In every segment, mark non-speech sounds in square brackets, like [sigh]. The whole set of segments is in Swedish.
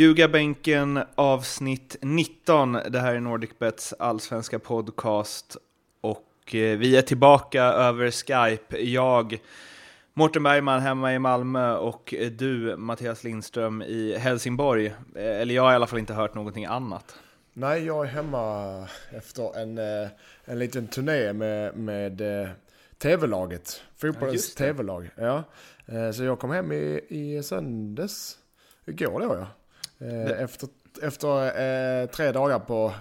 Ljugarbänken avsnitt 19. Det här är NordicBets allsvenska podcast och eh, vi är tillbaka över Skype. Jag, Mårten Bergman hemma i Malmö och du, Mattias Lindström i Helsingborg. Eh, Eller jag har i alla fall inte hört någonting annat. Nej, jag är hemma efter en, eh, en liten turné med, med eh, tv-laget. Fotbollens det. tv-lag. Ja. Eh, Så jag kom hem i, i söndags. Igår då ja. Eh, Efter, efter eh, tre dagar på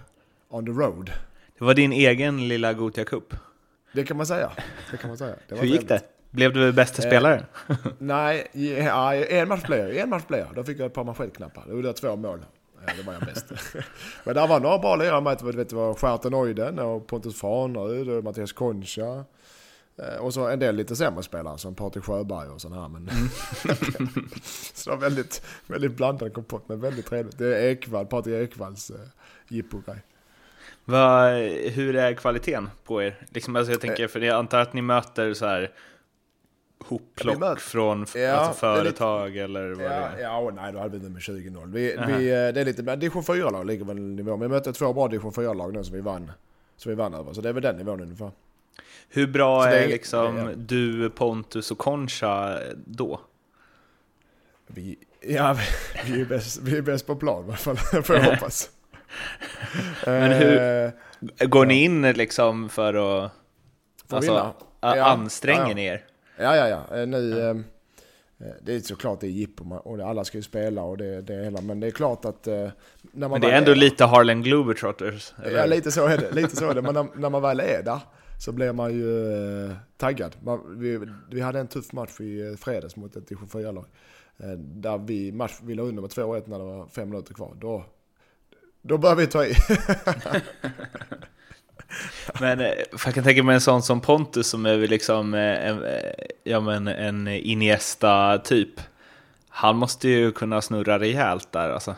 on the road. Det var din egen lilla Gothia Cup. Det kan man säga. Det kan man säga. Hur gick trevligt. det? Blev du bästa Eh, spelare? Nej, ja, en match blev jag. En match blev jag. Då fick jag ett par manschettknappar. Då gjorde jag två mål. Ja, det var jag bäst. [laughs] Men där var några bra lirare med. Det var Stjärten Oiden och Pontus Farnerud och Mattias Concha. Eh, Och så en del lite sämre spelare som Patrik Sjöberg och sådana här. Men [laughs] så det var väldigt, väldigt blandad kompott men väldigt trevligt. Det är Ekvall, Patrik Ekvalls eh, jippogrej. Vad, hur är kvaliteten på er? Liksom, alltså jag tänker, för jag antar att ni möter så här hopplock möter- från Ja, alltså det är lite- företag eller vad det Ja, är? ja och nej, då hade vi nummer 20-0. Vi, vi, eh, det är lite, men division 4-lag ligger väl nivå. Men vi mötte två bra division 4-lag nu som vi vann. Som vi vann över. Så det är väl den nivån ungefär. Hur bra är är- liksom ja. du, Pontus och Concha då? Vi, ja, [laughs] vi, är bäst, vi är bäst på plan i alla fall, [laughs] får jag [laughs] hoppas. Men hur- Eh, Går ni in liksom för att För alltså, Ja, anstränger ja, ni er? Ja, ja, ja. Eh, Nu, eh, eh, det är såklart det är jippo och alla ska ju spela och det, det är hela. Men det är klart att när man Men det är ändå där- lite Harlem Globetrotters? Ja, Eller? lite så är det. Lite så är det. Men när, när man väl är där så blir man ju eh, taggad. Man, vi, vi hade en tuff match i eh, fredags mot ett division 4-lag. Eh, där vi, match, vi låg under med 2-1 när det var fem minuter kvar. Då, då började vi ta i. [laughs] Men eh, jag kan tänka mig en sån som Pontus som är väl liksom eh, en, ja, men en Iniesta-typ. Han måste ju kunna snurra rejält där alltså.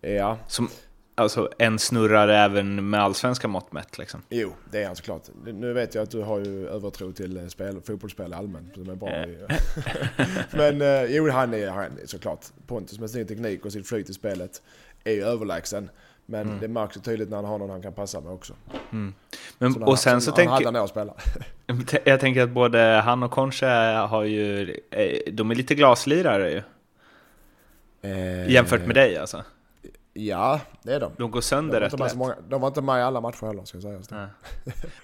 ja, Som, alltså en snurrare även med allsvenska mått mätt liksom. jo, det är han såklart. Nu vet jag att du har ju övertro till eh, spel, fotbollsspel allmänt. Som är bra i, [laughs] Men eh, jo, han är, han såklart. Pontus med sin teknik och sitt flyt i spelet är ju överlägsen. Men det märks ju tydligt när han har någon han kan passa med också. Men, Så och sen så när tänker han spela. jag tänker att både han och Concha har ju, eh, de är lite glaslirare ju. Jämfört med dig alltså. Ja, det är de. De går De sönder var, rätt lätt. många, de var inte med i alla matcher heller ska sägas. Ja.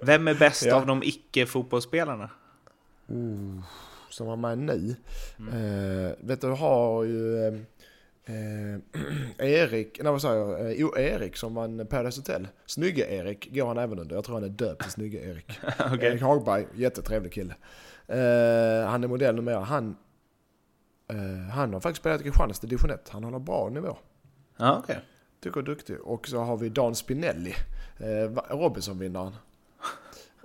Vem är bäst [laughs] Ja. av de icke-fotbollsspelarna? Som var med nu. Mm. Eh, vet du, du har ju eh, [clears throat] Erik, nej vad säger jag? Jo, Erik som vann Paradise Hotel. Snygge-Erik går han även under. Jag tror han är döpt till Snygge-Erik. [laughs] Okej. Erik Hagberg, jättetrevlig kille. Han är modell numera. Han, han har faktiskt spelat i Kristianstad division 1. Han håller bra nivå. Ja, okej. Tycker jag är duktig. Och så har vi Dan Spinelli, eh, Robinson-vinnaren. [laughs]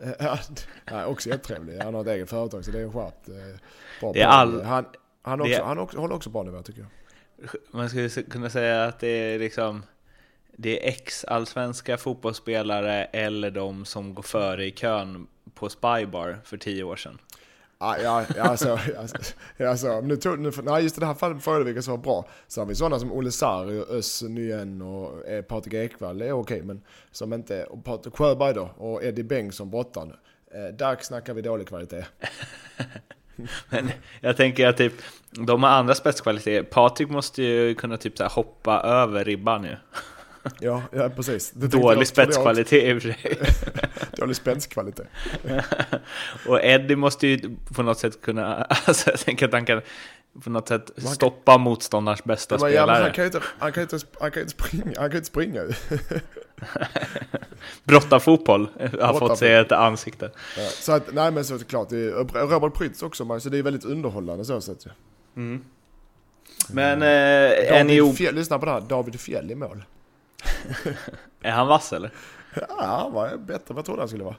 Eh, ja, också jättetrevlig. Han har ett eget företag så det är en skärpt. Eh, Det är all- han, han, också, är- han också, håller också bra nivå tycker jag. Man skulle kunna säga att det är liksom det är ex-allsvenska fotbollsspelare eller de som går före i kön på Spybar för tio år sedan. Ja, ja, alltså, alltså, alltså, nu tog, nu, nej, just i det här fallet förra vilka som var bra. Så har vi sådana som Olle Sarri, och Özz Nyen och eh, Patrik Ekwall, det är okej. men som inte, och Patrik Sjöberg då, och Eddie Bengtsson, brottaren. Eh, där snackar vi dålig kvalitet. [laughs] Men jag tänker att typ, de har andra spetskvaliteter. Patrik måste ju kunna typ så här hoppa över ribban ju. Ja, ja precis. Det Dålig spetskvalitet i och för sig. [laughs] Dålig spänskvalitet. [laughs] Och Eddie måste ju på något sätt kunna, [laughs] alltså jag tänker att han kan på något sätt kan- stoppa motståndarens bästa ja, men spelare. han kan ju inte, han kan inte, han kan inte springa. Han kan inte springa. Brottarfotboll har fått sig ett ansikte. Ja, så att, nej men såklart. Det är, Robert Prytz också, man, så det är väldigt underhållande så sett ju. Men eh, är ni Fjell, lyssna på det här, David Fjell i mål. [laughs] Är han vass eller? Ja, han var bättre än vad jag trodde han skulle vara.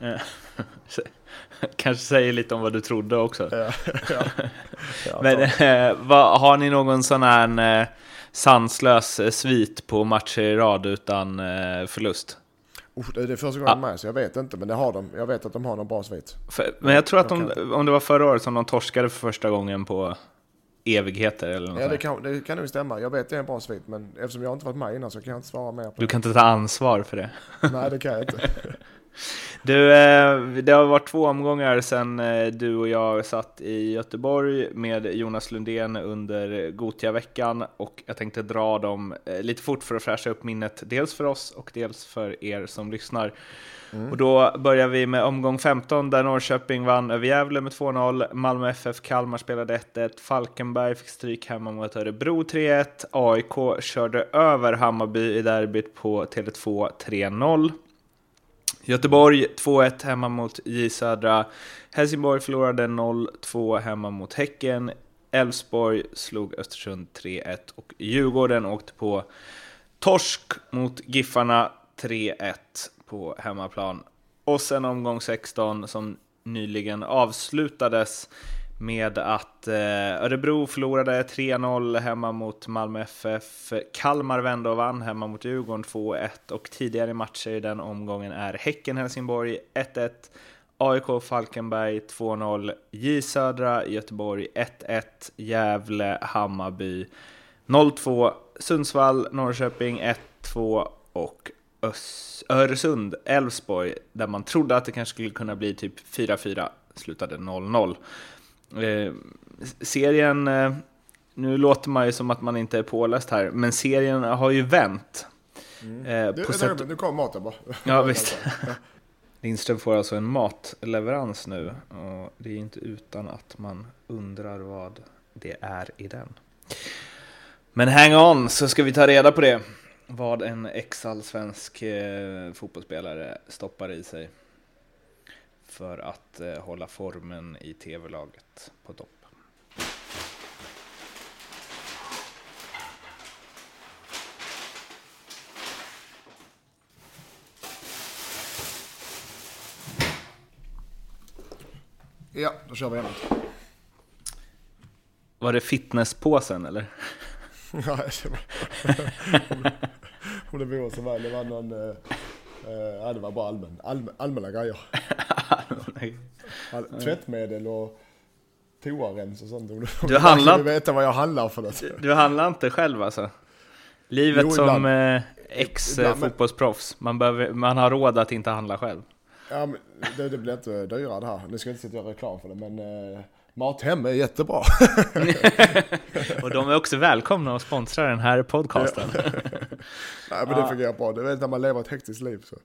[laughs] Kanske säger lite om vad du trodde också. Ja, ja. [laughs] Ja, Men eh, vad, har ni någon sån här eh, sanslös eh, svit på matcher i rad utan eh, förlust? Usch, det är första gången med så jag vet inte. Men det har de. Jag vet att de har någon bra svit. För, men jag tror att de, om det var förra året som de torskade för första gången på evigheter eller något Ja, det kan, det kan nog stämma. Jag vet det är en bra svit, men eftersom jag inte varit med innan så kan jag inte svara mer på Du det. kan inte ta ansvar för det. Nej, det kan jag inte. [laughs] Du, eh, det har varit två omgångar sedan eh, du och jag satt i Göteborg med Jonas Lundén under Gotia-veckan och jag tänkte dra dem eh, lite fort för att fräscha upp minnet, dels för oss och dels för er som lyssnar. Och då börjar vi med omgång 15 där Norrköping vann över Gävle med 2-0. Malmö FF Kalmar spelade 1-1. Falkenberg fick stryk hemma mot Örebro 3-1. AIK körde över Hammarby i derbyt på Tele2 3-0. Göteborg 2-1 hemma mot J Södra. Helsingborg förlorade 0-2 hemma mot Häcken. Elfsborg slog Östersund 3-1 och Djurgården åkte på torsk mot Giffarna 3-1 på hemmaplan. Och sen omgång 16 som nyligen avslutades med att eh, Örebro förlorade 3-0 hemma mot Malmö FF. Kalmar vände och vann hemma mot Djurgården 2-1 och tidigare matcher i den omgången är Häcken-Helsingborg 1-1, AIK Falkenberg 2-0, J Södra Göteborg 1-1, Gävle Hammarby 0-2, Sundsvall Norrköping 1-2 och Ös- Öresund Elfsborg där man trodde att det kanske skulle kunna bli typ 4-4 slutade 0-0. Eh, serien, eh, nu låter man ju som att man inte är påläst här, men serien har ju vänt. Eh, Du, på du, sätt... nu kom maten bara. Ja, [laughs] visst. Lindström får alltså en matleverans nu och det är inte utan att man undrar vad det är i den. Men hang on så ska vi ta reda på det. Vad en ex-allsvensk eh, fotbollsspelare stoppar i sig för att eh, hålla formen i tv-laget på topp. Ja, då kör vi ämnet. Var det fitnesspåsen eller? [laughs] Nej, det var... [laughs] Det vore så väl. Det var någon... Eh, eh, det var bara allmän, allmän, allmänna grejer. Tvättmedel och toarens och sånt. Du, Du handlar- veta vad jag handlar för något. Du handlar inte själv alltså? Livet Jo, som eh, ex-fotbollsproffs, man, behöver, man har råd att inte handla själv. Ja, men det, det blir inte dyrare det här. Nu ska jag inte sitta och göra reklam för det, men eh, Mathem är jättebra. [laughs] Och de är också välkomna att sponsra den här podcasten. [laughs] Nej, men det fungerar bra. Du vet när man lever ett hektiskt liv så.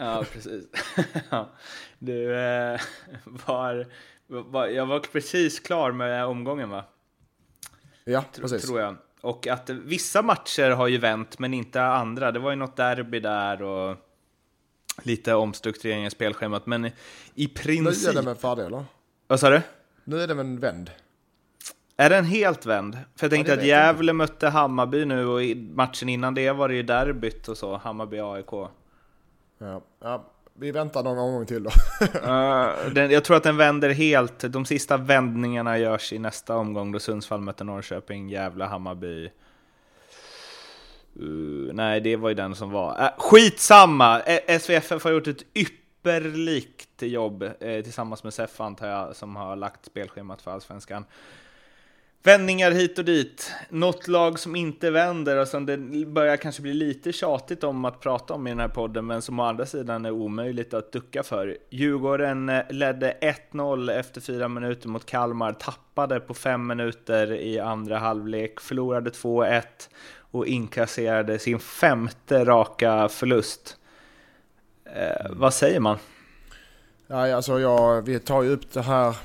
Ja, precis. [laughs] Ja. Du, eh, var, var, jag var precis klar med omgången va? Ja, Tro- precis. Tror jag. Och att vissa matcher har ju vänt, men inte andra. Det var ju något derby där och lite omstrukturering i spelschemat. Men i Nu princip... är den väl färdig eller? Vad sa du? Nu är den väl vänd? Är den helt vänd? För jag tänkte det att Gävle mötte Hammarby nu och i matchen innan det var det ju derbyt och så, Hammarby-AIK. Ja. ja. Vi väntar någon omgång till då. Uh, [laughs] den, jag tror att den vänder helt. De sista vändningarna görs i nästa omgång då Sundsvall möter Norrköping, Gävle, Hammarby. Uh, nej, det var ju den som var. Uh, skitsamma! SVFF har gjort ett ypperligt jobb eh, tillsammans med SEF antar jag, som har lagt spelschemat för Allsvenskan. Vändningar hit och dit. Något lag som inte vänder och som det börjar kanske bli lite tjatigt om att prata om i den här podden, men som å andra sidan är omöjligt att ducka för. Djurgården eh, ledde 1-0 efter fyra minuter mot Kalmar, tappade på fem minuter i andra halvlek, förlorade 2-1 och inkasserade sin femte raka förlust. Eh, vad säger man? Ja, alltså jag, vi tar ju upp det här.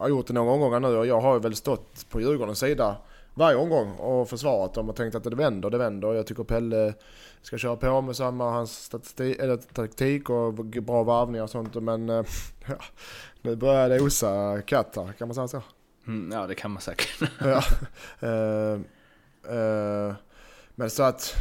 Jag har gjort det några omgångar nu och jag har väl stått på Djurgårdens sida varje omgång och försvarat dem och tänkt att det vänder, det vänder. Jag tycker Pelle ska köra på med samma hans statistik, eller taktik och bra varvningar och sånt. Men eh, [laughs] ja, nu börjar det osa katt här, kan man säga så? Mm, ja, det kan man säkert. ja. [laughs] Eh, eh, men så att,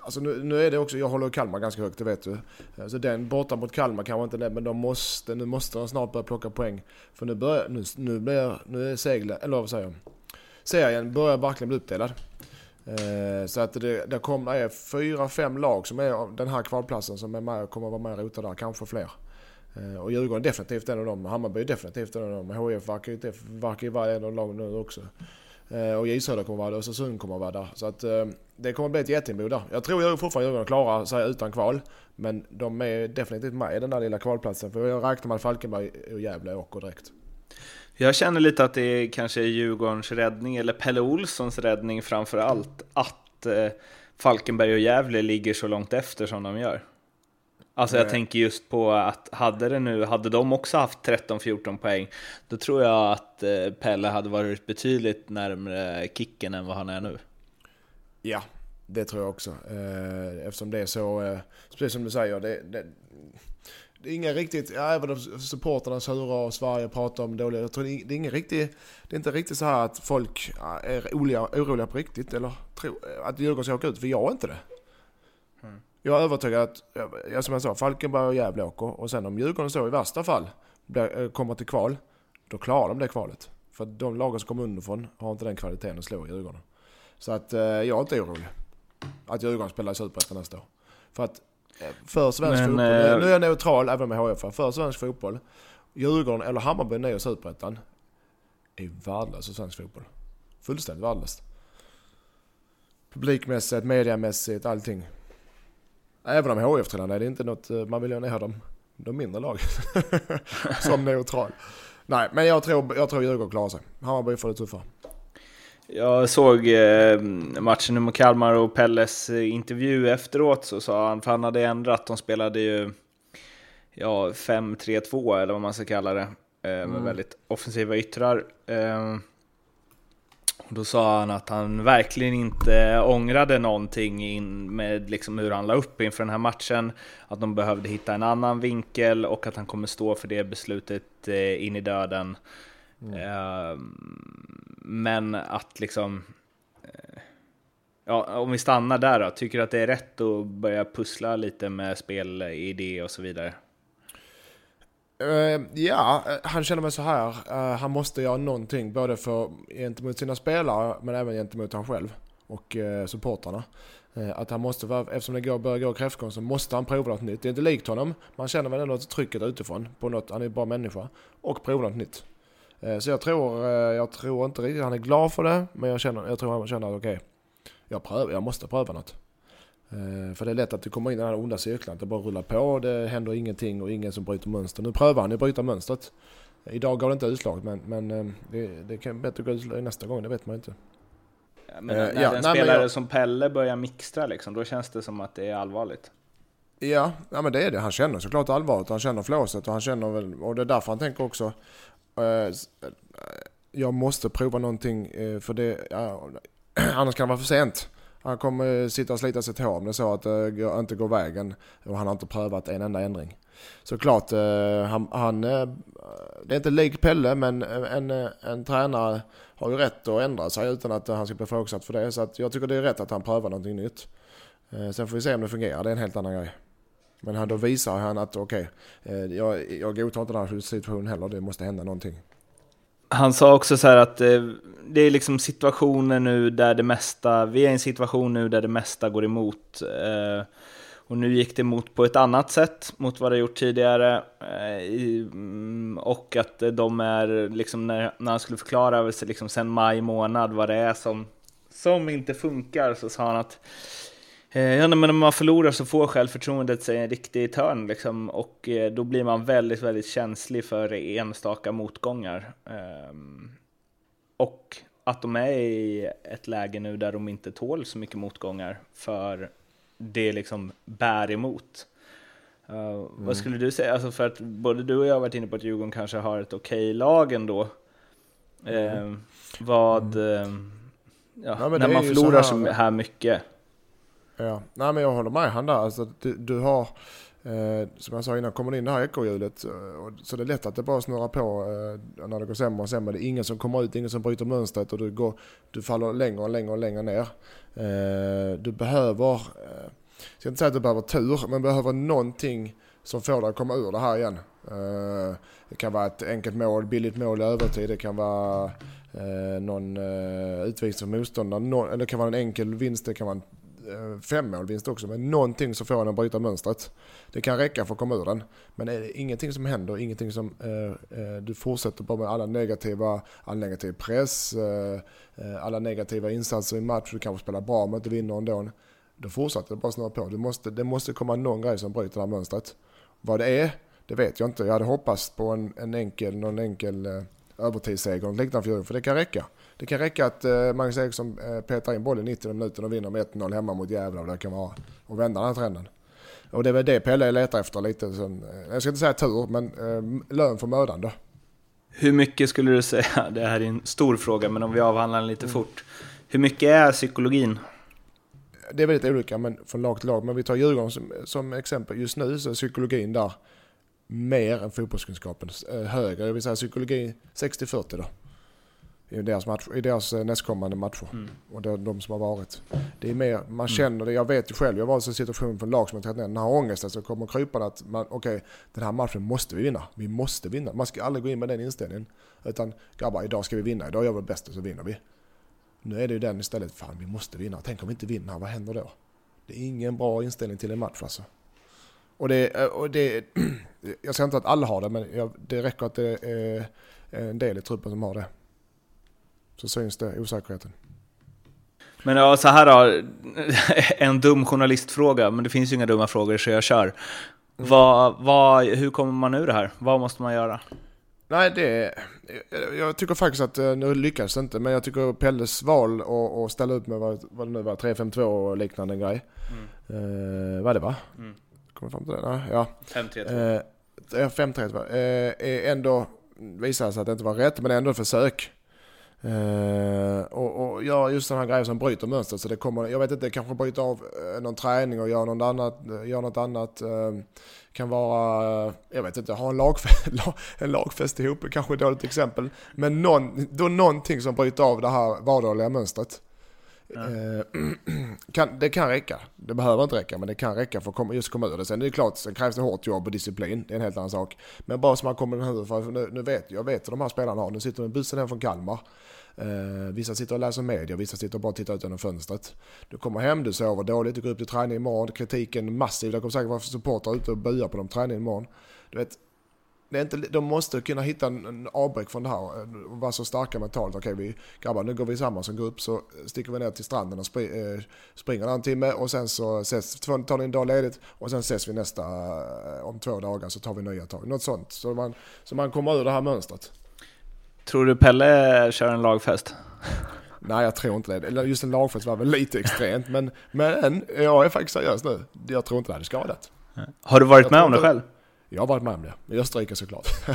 alltså nu, nu är det också, jag håller Kalmar ganska högt, det vet du. Eh, så den borta mot Kalmar kanske inte det, men de måste, nu måste de snart börja plocka poäng. För nu börjar, nu, nu blir, nu är seglen, eller vad säger jag? Serien börjar verkligen bli uppdelad. Eh, så att det, det kommer, är fyra, fem lag som är den här kvalplatsen som är med, kommer vara med och rota där, kanske fler. Eh, och Djurgården är definitivt en av dem, Hammarby är definitivt en av dem, HIF verkar ju, vara en av lagen nu också. Eh, och J Söder kommer vara där, och Östersund kommer vara där. Så att eh, det kommer bli ett jättemod där. Jag tror jag fortfarande Djurgården klarar sig utan kval. Men de är definitivt med i den där lilla kvalplatsen. För jag räknar med att Falkenberg och Gävle åker direkt. Jag känner lite att det är kanske Djurgårdens räddning, eller Pelle Olssons räddning framför allt, att eh, Falkenberg och Gävle ligger så långt efter som de gör. Alltså jag tänker just på att hade det nu, hade de också haft 13-14 poäng, då tror jag att eh, Pelle hade varit betydligt närmare kicken än vad han är nu. Ja, det tror jag också. Eh, eftersom det är så, precis som du säger, det, det, det är ingen riktigt, ja, även om supporterna sura och Sverige pratar om dåliga, jag tror det är, det är ingen riktigt, det är inte riktigt så här att folk är oroliga, oroliga på riktigt eller tror att Djurgården ska åka ut, för jag är inte det. Jag är övertygad att, ja, som jag sa, Falkenberg och Gävle åker och sen om Djurgården så i värsta fall eh, kommer till kval, då klarar de det kvalet. För de lagen som kommer underifrån har inte den kvaliteten att slå Djurgården. Så att eh, jag är inte orolig att Djurgården spelar i Superettan nästa år. För att för svensk Men, fotboll, äh... nu är jag neutral även med HF, för svensk fotboll, Djurgården eller Hammarby ner i Superettan är värdelös för svensk fotboll. Fullständigt värdelöst. Publikmässigt, mediamässigt, allting. Även om HF tränarna är det inte något, eh, man vill ju ner dem, de mindre lagen. [laughs] Som neutral. Nej, men jag tror, jag tror Djurgården klarar sig. Hammarby får det tuffare. Jag såg eh, matchen mot Kalmar och Pelles eh, intervju efteråt så sa han, för han hade ändrat, de spelade ju ja, 5-3-2 eller vad man ska kalla det, med mm. väldigt offensiva yttrar. Då sa han att han verkligen inte ångrade någonting in med liksom hur han la upp inför den här matchen. Att de behövde hitta en annan vinkel och att han kommer stå för det beslutet in i döden. Mm. Men att liksom... Eh, ja, om vi stannar där då, tycker du att det är rätt att börja pussla lite med spelidé och så vidare? Uh, ja, eh, han känner mig så här. Uh, han måste göra någonting både för, gentemot sina spelare men även gentemot han själv och uh, supportrarna. Uh, att han måste, eftersom det går, börjar gå kräftgång så måste han prova något nytt. Det är inte likt honom. Man känner väl ändå trycket utifrån på något. Han är bara människa. Och prova något nytt. Så jag tror, jag tror inte riktigt han är glad för det, men jag, känner, jag tror han känner att okej, okay, jag, jag måste pröva något. Eh, för det är lätt att du kommer in i den här onda cirkeln, att det bara rullar på, det händer ingenting och ingen som bryter mönster. Nu prövar han att bryta mönstret. Idag går det inte utslaget, men, men det, det kan bättre gå utslaget nästa gång, det vet man inte. Ja, men när ja, en nej, spelare jag... som Pelle börjar mixtra liksom, då känns det som att det är allvarligt. Ja, ja men det är det. Han känner såklart allvaret, han känner flåset och han känner väl, och det är därför han tänker också, Eh, jag måste prova någonting eh, för det, [clears throat] annars kan det vara för sent. Han kommer sitta och slita sitt hår om det är så att det inte går vägen och han har inte prövat en enda ändring. Såklart, eh, han, han, eh, det är inte lik Pelle men en, en tränare har ju rätt att ändra sig utan att han ska bli ifrågasatt för det. Så att jag tycker det är rätt att han prövar någonting nytt. Eh, sen får vi se om det fungerar, det är en helt annan grej. Men då visar han att okej, okay, jag, jag godtar inte den här situationen heller, det måste hända någonting. Han sa också så här att eh, det är liksom situationer nu där det mesta, vi är i en situation nu där det mesta går emot. Eh, och nu gick det emot på ett annat sätt mot vad det gjort tidigare. Eh, mm, och att de är, liksom när, när han skulle förklara liksom sen maj månad vad det är som, som inte funkar så sa han att ja, men när man förlorar så får självförtroendet sig en riktig törn liksom, och eh, då blir man väldigt, väldigt känslig för enstaka motgångar. Ehm, och att de är i ett läge nu där de inte tål så mycket motgångar för det liksom bär emot. Uh, mm. Vad skulle du säga, alltså för att både du och jag har varit inne på att Djurgården kanske har ett okej lag ändå. Mm. Uh, vad, mm. ja, ja, när man förlorar så här, så här mycket. Ja, nej men jag håller med han där. Alltså, du, du har, eh, som jag sa innan, kommer in det här ekorrhjulet eh, så det är lätt att det bara snurrar på eh, när det går sämre och sämre. Det är ingen som kommer ut, ingen som bryter mönstret och du, går, du faller längre och längre och längre ner. Eh, du behöver, eh, jag ska inte säga att du behöver tur, men behöver någonting som får dig att komma ur det här igen. Eh, det kan vara ett enkelt mål, billigt mål i övertid, det kan vara eh, någon eh, utvisning för motståndaren, eller det kan vara en enkel vinst, det kan vara en Eh, femmålvinst också, men någonting som får en att bryta mönstret. Det kan räcka för att komma ur den. Men är det ingenting som händer, ingenting som eh, eh du fortsätter på med alla negativa, all negativ press, eh, eh, alla negativa insatser i match, du kanske spelar bra men inte vinner ändå. Då fortsätter det bara snurra på. Det måste, det måste komma någon grej som bryter det här mönstret. Vad det är, det vet jag inte. Jag hade hoppats på en, en enkel, någon enkel eh, övertidsseger och liknande för för det kan räcka. Det kan räcka att eh, Magnus Eriksson eh, petar in bollen 90 minuter och vinner med 1-0 hemma mot Gävle och det kan vara. Och vända den här trenden. Och det är väl det Pelle letar efter lite. Sen, eh, jag ska inte säga tur, men lön för mödan då. Hur mycket skulle du säga, [laughs] det här är en stor fråga, men om vi avhandlar den lite mm. fort. Hur mycket är psykologin? Det är väldigt olika men från lag till lag. Men vi tar Djurgården som, som exempel. Just nu så är psykologin där mer än fotbollskunskapen. Högre, jag vill säga psykologi 60-40 då i deras, match, i deras eh, nästkommande matcher. Mm. Och de, de, som har varit. Det är mer, man mm. känner det, jag vet ju själv, jag var i en situation för en lag som tagit ner den här ångesten som kommer krypande att man, okej, okay, den här matchen måste vi vinna. Vi måste vinna. Man ska aldrig gå in med den inställningen. Utan grabbar, idag ska vi vinna, idag gör vi det bästa så vinner vi. Nu är det ju den istället, fan vi måste vinna. Tänk om vi inte vinner, vad händer då? Det är ingen bra inställning till en match alltså. Och det, eh, och det [clears throat] jag säger inte att alla har det, men jag, det räcker att det är en del i truppen som har det så syns det osäkerheten. Men ja, så här då, [laughs] en dum journalistfråga, men det finns ju inga dumma frågor så jag kör. Mm. Vad, vad, hur kommer man ur det här? Vad måste man göra? Nej, det... Jag tycker faktiskt att, eh, nu lyckas det inte, men jag tycker Pelles val att ställa ut med vad, vad det nu var, 3-5-2 och liknande grej. Mm. Eh, vad det var? Mm. Kommer fram till det? Nej, ja. 5-3-2. Eh, 5-3-2. Eh, ändå, visade sig att det inte var rätt, men ändå ett försök. Uh, och, och ja, just den här grejen som bryter mönstret. Så det kommer, jag vet inte, kanske bryta av eh, någon träning och göra eh, något annat. Gör något annat. Uh, kan vara, jag vet inte, ha en, lagfest, [laughs] en lagfest ihop, kanske ett dåligt exempel. Men någon, då någonting som bryter av det här vardagliga mönstret. Eh, [clears throat] kan, det kan räcka. Det behöver inte räcka, men det kan räcka för att komma, just komma ur det. Sen är det klart, sen krävs det hårt jobb och disciplin. Det är en helt annan sak. Men bara så man kommer den för nu, nu vet jag vet hur de här spelarna har. Nu sitter de i bussen hem från Kalmar. Eh, vissa sitter och läser media, vissa sitter och bara tittar ut genom fönstret. Du kommer hem, du sover dåligt, du går upp till träning imorgon. Kritiken massiv, det kommer säkert vara supportrar ute och buar på dem träning imorgon. Du vet, det är inte, de måste kunna hitta en, en avbräck från det här och vara så starka mentalt. Okej, vi, grabbar, nu går vi samman som grupp så sticker vi ner till stranden och spri, eh, springer en timme och sen så ses, tar ni en dag ledigt och sen ses vi nästa, eh, om två dagar så tar vi nya tag. Något sånt, så man, så man kommer ur det här mönstret. Tror du Pelle kör en lagfest? Nej, jag tror inte det. Just en lagfest var väl lite extremt, men, men jag är faktiskt seriös nu. Jag tror inte det hade skadat. Har du varit jag med om det själv? Jag har varit med om det. I Österrike såklart. [laughs]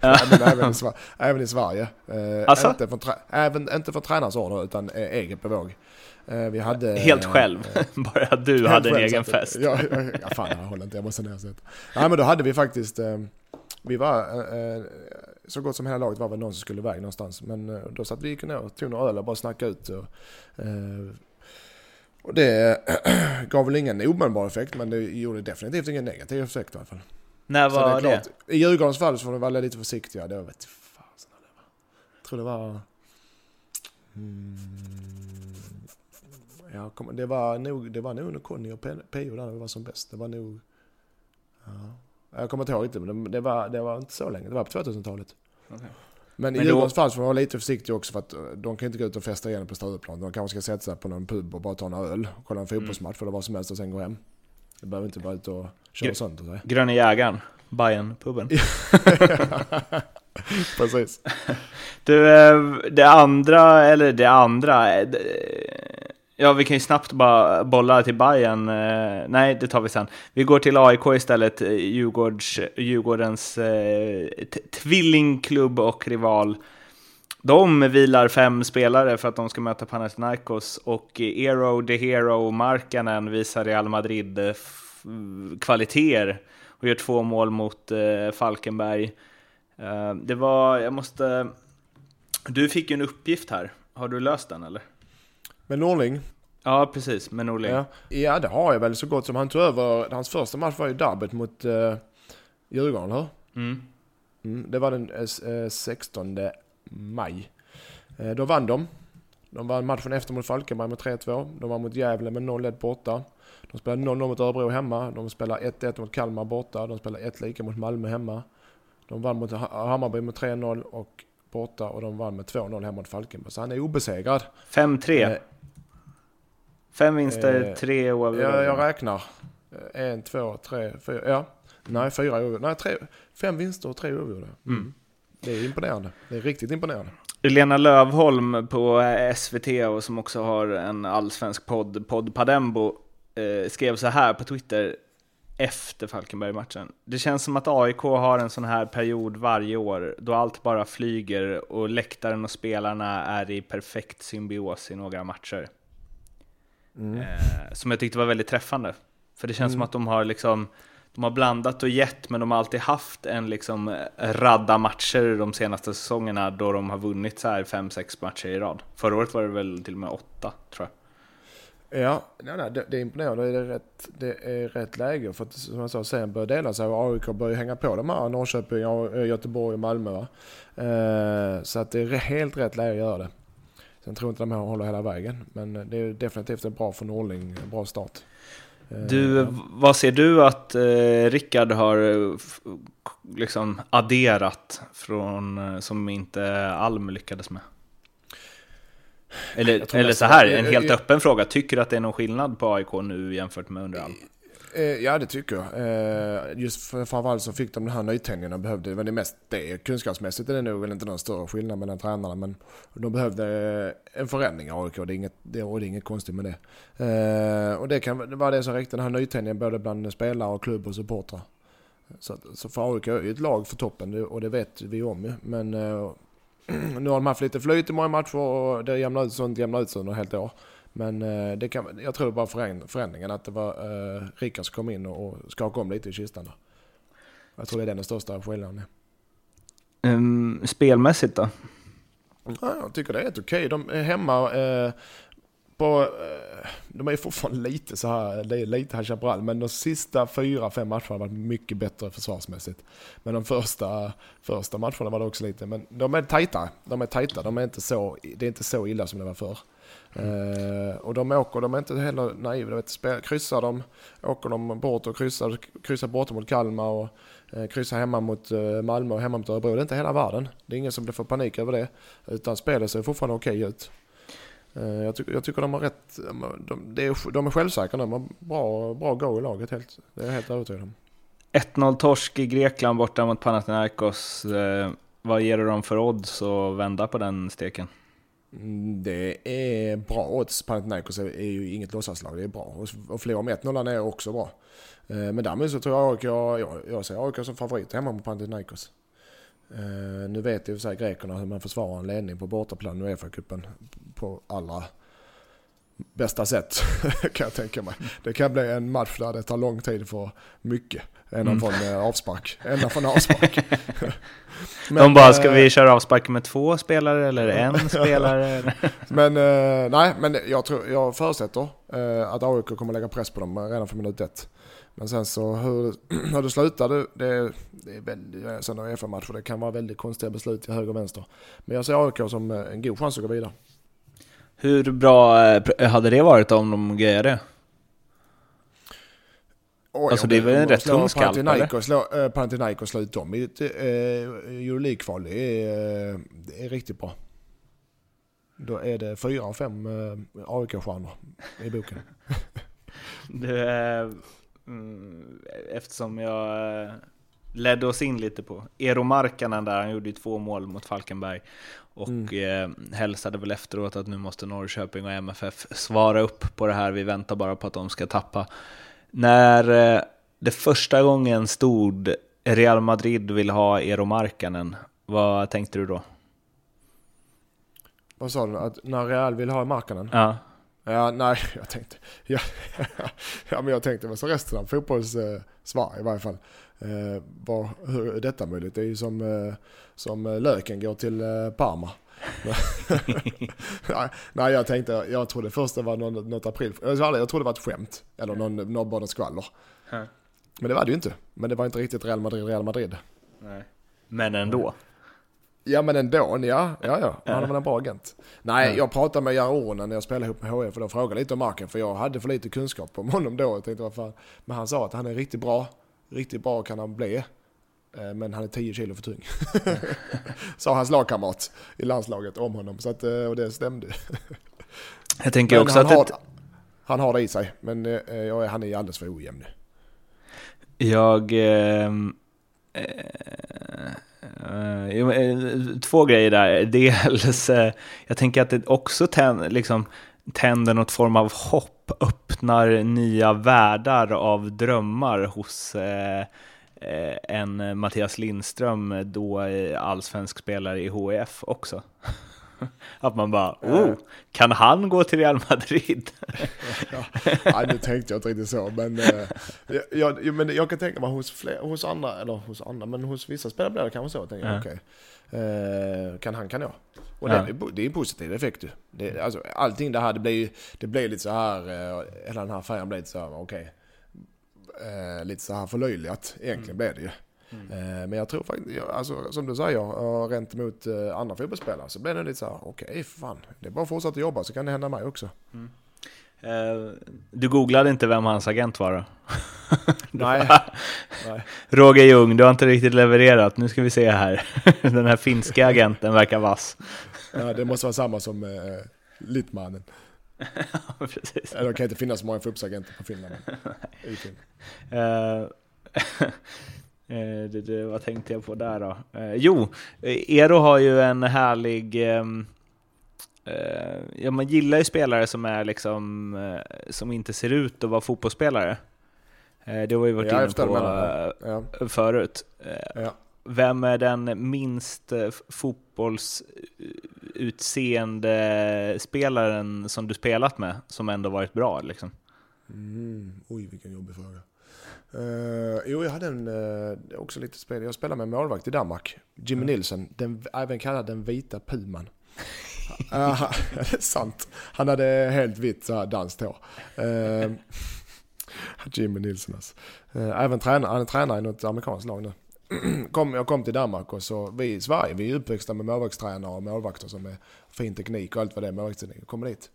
Ja. men även, i, även i Sverige. Eh, alltså? inte, från även, inte från tränarens order, utan eh, eget bevåg. Eh, vi hade, Helt själv? Eh, [laughs] Bara du hade en egen fest? Ja, ja, fan jag håller inte, jag måste ner Nej men då hade vi faktiskt, eh, vi var, så gott som hela laget var väl någon som skulle iväg någonstans. Men då satt vi ner och tog några öl och bara snackade ut. Och, och det [clears throat] gav väl ingen omedelbar effekt men det gjorde definitivt ingen negativ effekt i alla fall. När var det? det? I Djurgårdens fall så får de vara lite försiktiga. Det var, vet det var. Jag tror det var... Mm, ja, det var nog, det var nog när Conny och Pio där var som bäst. Det var nog... Ja, jag kommer inte ihåg riktigt, men det var, det var inte så länge. Det var på 2000-talet. Okay. Men, i Djurgårdens fall får man vara lite försiktig också för att eh, de kan inte gå ut och festa igen på Stureplan. De kanske ska sätta sig på någon pub och bara ta en öl, kolla en fotbollsmatch mm. eller vad som helst och sen gå hem. Det behöver inte vara ute och köra Gr sönder sig. Gröna jägaren, bayern puben [laughs] Precis. [laughs] Du, eh, det andra, eller det andra, eh, Ja, vi kan ju snabbt bara bolla till Bayern. Eh, nej, det tar vi sen. Vi går till AIK istället, Djurgårds, Djurgårdens eh, tvillingklubb och rival. De vilar fem spelare för att de ska möta Panathinaikos och Eero, De Hero och Markkanen visar Real Madrid eh, kvaliteter och gör två mål mot eh, Falkenberg. Eh, det var, jag måste... Du fick ju en uppgift här. Har du löst den eller? Med Norling? Ja, precis. Med Norling. Ja. ja, det har jag väl så gott som. Han tog över, hans första match var ju derbyt mot uh, Djurgården, hör? Mm. mm. Det var den uh, 16 maj. Uh, då vann de. De vann matchen efter mot Falkenberg med 3-2. De var mot Gävle med 0-1 borta. De spelar 0-0 mot Örebro hemma. De spelar 1-1 mot Kalmar borta. De spelar 1 lika mot Malmö hemma. De vann mot Hammarby med 3-0 och borta och de vann med 2-0 hemma mot Falkenberg. Så han är obesegrad. 5-3. Eh, Fem vinster, eh, tre oavgjorda. Ja, jag räknar. En, två, tre, fyra. Ja. Nej, fyra oavgjorda. Nej, tre, fem vinster och tre oavgjorda. Mm. Det är imponerande. Det är riktigt imponerande. Lena Lövholm på SVT och som också har en allsvensk podd, podd Padembo, eh, skrev så här på Twitter efter Falkenberg-matchen. Det känns som att AIK har en sån här period varje år då allt bara flyger och läktaren och spelarna är i perfekt symbios i några matcher. Mm. Eh, som jag tyckte var väldigt träffande. För det känns mm. som att de har liksom de har blandat och gett, men de har alltid haft en liksom eh, radda matcher de senaste säsongerna då de har vunnit så här fem, sex matcher i rad. Förra året var det väl till och med åtta, tror jag. Ja, nej, nej, det, det är imponerande. Det är, rätt, det är rätt läge. För att som jag sa, sen börjar dela sig och AIK börjar hänga på de här Norrköping, eh, Göteborg och Malmö. Va? Eh, så att det är helt rätt läge att göra det. Sen tror jag inte de här håller hela vägen. Men det är definitivt en bra för Norling. en bra start. Du, eh, vad ser du att eh, Rickard har eh, liksom adderat från, eh, som inte Alm lyckades med? Eller, eller så här, en helt öppen fråga. Tycker du att det är någon skillnad på AIK nu jämfört med under Alm? Eh, ja, det tycker jag. Eh, just framförallt så fick de den här nytändningen de behövde. Det var det mest det. Kunskapsmässigt är det nog väl inte någon större skillnad mellan tränarna. Men de behövde eh, en förändring av AIK. Det är inget, det, och det är inget konstigt med det. Och det kan vara det som räckte, den här nytändningen både bland spelare och klubb och supportrar. Så, så för AIK är ju ett lag för toppen och det vet vi om ju. Men [clears throat] nu har de haft lite flyt i många matcher och det jämnar ut sånt jämnar ut sig under ett helt år. Men eh, det kan, jag tror det var förändringen, att det var eh, Rickard som kom in och, skakade om lite i kistan. Där. Jag tror det är den största skillnaden. Um, spelmässigt då? Ja, jag tycker det är helt okej. De är hemma eh, på... Eh, de är fortfarande lite så här, lite High Chaparral, men de sista fyra, fem matcherna har varit mycket bättre försvarsmässigt. Men de första, första matcherna var det också lite, men de är tajta. De är tajta, de är inte så, det är inte så illa som det var förr. Uh, och de åker, de är inte heller naiva. Vet, spel, kryssar de, åker de bort och kryssar, kryssar bort mot Kalmar och eh, kryssar hemma mot eh, Malmö och hemma mot Örebro. Det är inte hela världen. Det är ingen som blir för panik över det. Utan spelet ser fortfarande okej okay ut. Eh, jag, ty jag, tycker de har rätt, de, de, är, de är självsäkra de har bra, bra go i laget helt. Det är jag helt övertygad om. 1-0 torsk i Grekland borta mot Panathinaikos. vad ger du dem för odds att vända på den steken? Mm, det är bra odds. Panathinaikos är ju inget låtsaslag, det är bra. Och förlora med 1-0 är också bra. Eh, men därmed så tror jag AIK, jag, jag ser AIK som favorit hemma mot Panathinaikos. Eh, nu vet ju för sig grekerna hur man försvarar en ledning på bortaplan i Uefa-cupen på alla bästa sätt [laughs] kan jag tänka mig. Det kan bli en match där det tar lång tid för mycket. Ända mm. från eh, avspark. Ända från avspark. [laughs] Men, De bara, ska vi eh, köra avspark med två spelare eller [laughs] en spelare? men eh, nej, men jag, tror, jag förutsätter att AIK kommer lägga press på dem redan från minut ett. Men sen så hur, [clears throat] hur det slutar, det, det, det är väldigt, sådana Uefa-matcher, det kan vara väldigt konstiga beslut till höger och vänster. Men jag ser AIK som en god chans att gå vidare. Hur bra hade det varit om de grejade det? Oj, alltså det är väl en rätt tung skalp eller? Slå, äh, Panathinaikos slå ut dem i ett Euroleague-kval. Det, är, det är riktigt bra. Då är det fyra av fem AIK-stjärnor i boken. [laughs] du, äh, eftersom jag ledde oss in lite på Eero Markkanen där, han gjorde ju två mål mot Falkenberg. Och mm. eh, hälsade väl efteråt att nu måste Norrköping och MFF svara upp på det här. Vi väntar bara på att de ska tappa. När eh, det första gången stod Real Madrid vill ha Eero Markkanen, vad tänkte du då? Vad sa du? Att när Real vill ha Markkanen? Ja. Ja, nej, [laughs] jag tänkte... Ja, [laughs] ja men jag tänkte vad så resten av fotbollssvar i varje fall. Eh, var, hur är detta möjligt? Det är ju som, eh, som löken går till eh, Parma. [laughs] nej, jag tänkte, jag trodde först det var något, något april. Jag trodde det var ett skämt. Eller någon, någon bara skvaller. Men det var det ju inte. Men det var inte riktigt Real Madrid, Real Madrid. Nej. Men ändå. Ja men ändå, ja, ja, ja. Han väl en bra agent. Nej, Ja. jag pratade med Jari Ornen när jag spelade ihop med HF för de frågade lite om marken för jag hade för lite kunskap om honom då. Jag tänkte, vad fan. Men han sa att han är riktigt bra. Riktigt bra kan han bli. Eh, Men han är 10 kilo för tung. [laughs] Sa hans lagkamrat i landslaget om honom. Så att, eh, och det stämde. Jag tänker Men också han, att har, ett, han har det i sig. Men eh, jag han är alldeles för ojämn nu. jag... ehm, eh, eh, Eh, eh, två grejer där. Dels, eh, jag tänker att det också tänder liksom, tänder något form av hopp, öppnar nya världar av drömmar hos en Mattias Lindström, då allsvensk spelare i HIF också. [laughs] Att man bara, oh, kan han gå till Real Madrid? [laughs] Ja, nu tänkte jag inte riktigt så, men, eh, jag, jag, men jag kan tänka mig hos, fler, hos andra, eller hos andra, men hos vissa spelare blir det kanske så. Jag tänker, Ja. okej, eh, kan han kan jag. Och Ja. det, är, det är en positiv effekt ju. Det, alltså, allting det här, det blir det blir lite så här, eh, hela den här färgen blir lite så här, okej. Eh, lite så här förlöjligat, egentligen blir det ju. Eh, men jag tror faktiskt, alltså, som du säger, uh, rent emot eh, andra fotbollsspelare så blir det lite så här, okej, fan, det är bara att fortsätta jobba så kan det hända mig också. Eh, Du googlade inte vem hans agent var då? [laughs] Nej. [laughs] Nej. Roger Ljung, du har inte riktigt levererat. Nu ska vi se här. [laughs] Den här finska agenten verkar vass. Ja, det måste vara samma som eh, Littmannen. Ja, Precis. Det kan inte finnas så många fotbollsagenter på Finland. I Finland. Eh, eh, det, det, vad tänkte jag på där då? Eh, jo, eh, Eero har ju en härlig... ehm, eh, ja, man gillar ju spelare som är liksom... eh, som inte ser ut att vara fotbollsspelare. Eh, det har vi varit Ja, inne på. Ja, förut. Ja. Vem är den minst fotbollsutseende spelaren som du spelat med, som ändå varit bra liksom? Mm, oj, vilken jobbig fråga. Uh, jo, jag hade en, uh, också lite spel. Jag spelade med målvakt i Danmark. Jimmy Nilsson, den, även kallad den vita puman. [laughs] uh, det är sant. Han hade helt vitt så här danskt hår. Uh, [laughs] Jimmy Nilsson alltså. Uh, även tränare, han är tränare i något amerikanskt lag nu. [clears throat] kom, jag kom till Danmark och så, vi i Sverige, vi är uppväxta med målvaktstränare och målvakter som är fin teknik och allt vad det är målvaktsteknik. Jag kommer dit.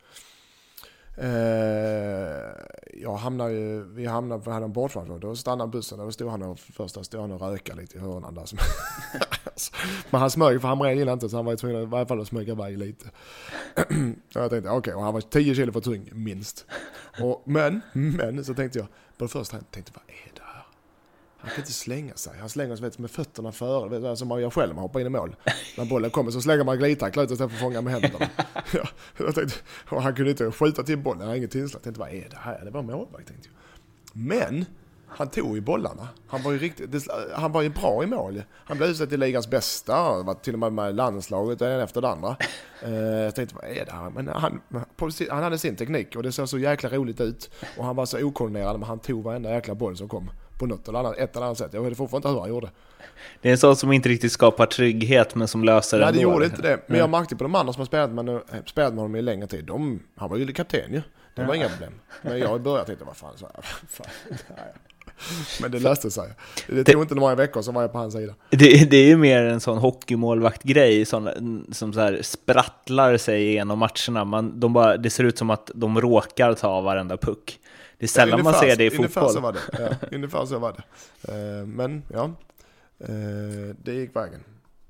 Eh, jag hamnade ju, vi hamnade, vi hade en bortmatch då stannade bussen och då stod han och, först där stod han och rökade lite i hörnan där. [laughs] Men han smög, för han bred in inte så han var tvungen att i varje fall att smyga iväg lite. [clears throat] och jag tänkte okej, och han var 10 kilo för tung minst. Och, men, men så tänkte jag, på det första jag tänkte vad är det? Han kan inte slänga sig. Han slänger sig vet, med fötterna före, vet, som man gör själv när man hoppar in i mål. När bollen kommer så slänger man glidtackla ut istället för att fånga med händerna. [laughs] ja, jag tänkte, och han kunde inte skjuta till bollen, han hade inget tillslag. Jag tänkte vad är det här? Det var målvakt tänkte jag. Men han tog ju bollarna. Han var ju, riktigt, han var ju bra i mål. Han blev utsedd till ligans bästa, var till och med med i landslaget, ena efter det andra. [laughs] Eh, jag tänkte, vad är det här? Men han, han hade sin teknik och det såg så jäkla roligt ut. Och han var så okoordinerad, men han tog varenda jäkla boll som kom. På något eller annat, ett eller annat sätt. Jag vet fortfarande inte hur han gjorde. Det är en sån som inte riktigt skapar trygghet, men som löser Nej, det gjorde inte det. Men jag märkte på de andra som har spelat med, spelat med honom i längre tid, de, han var ju kapten ju. Det var inga problem. Men jag i början tänkte, vad fan, så här, fan, [laughs] ja, ja. Men det löste sig. Det tog inte några veckor så var jag på hans sida. Det, det är ju mer en sån hockeymålvakt-grej sån, som så här sprattlar sig igenom matcherna. Man, de bara, det ser ut som att de råkar ta varenda puck. Det är sällan man Ungefär- ser det i Ungefär fotboll. så var det. Ja, ungefär så var det. Eh, Men ja, eh, det gick vägen.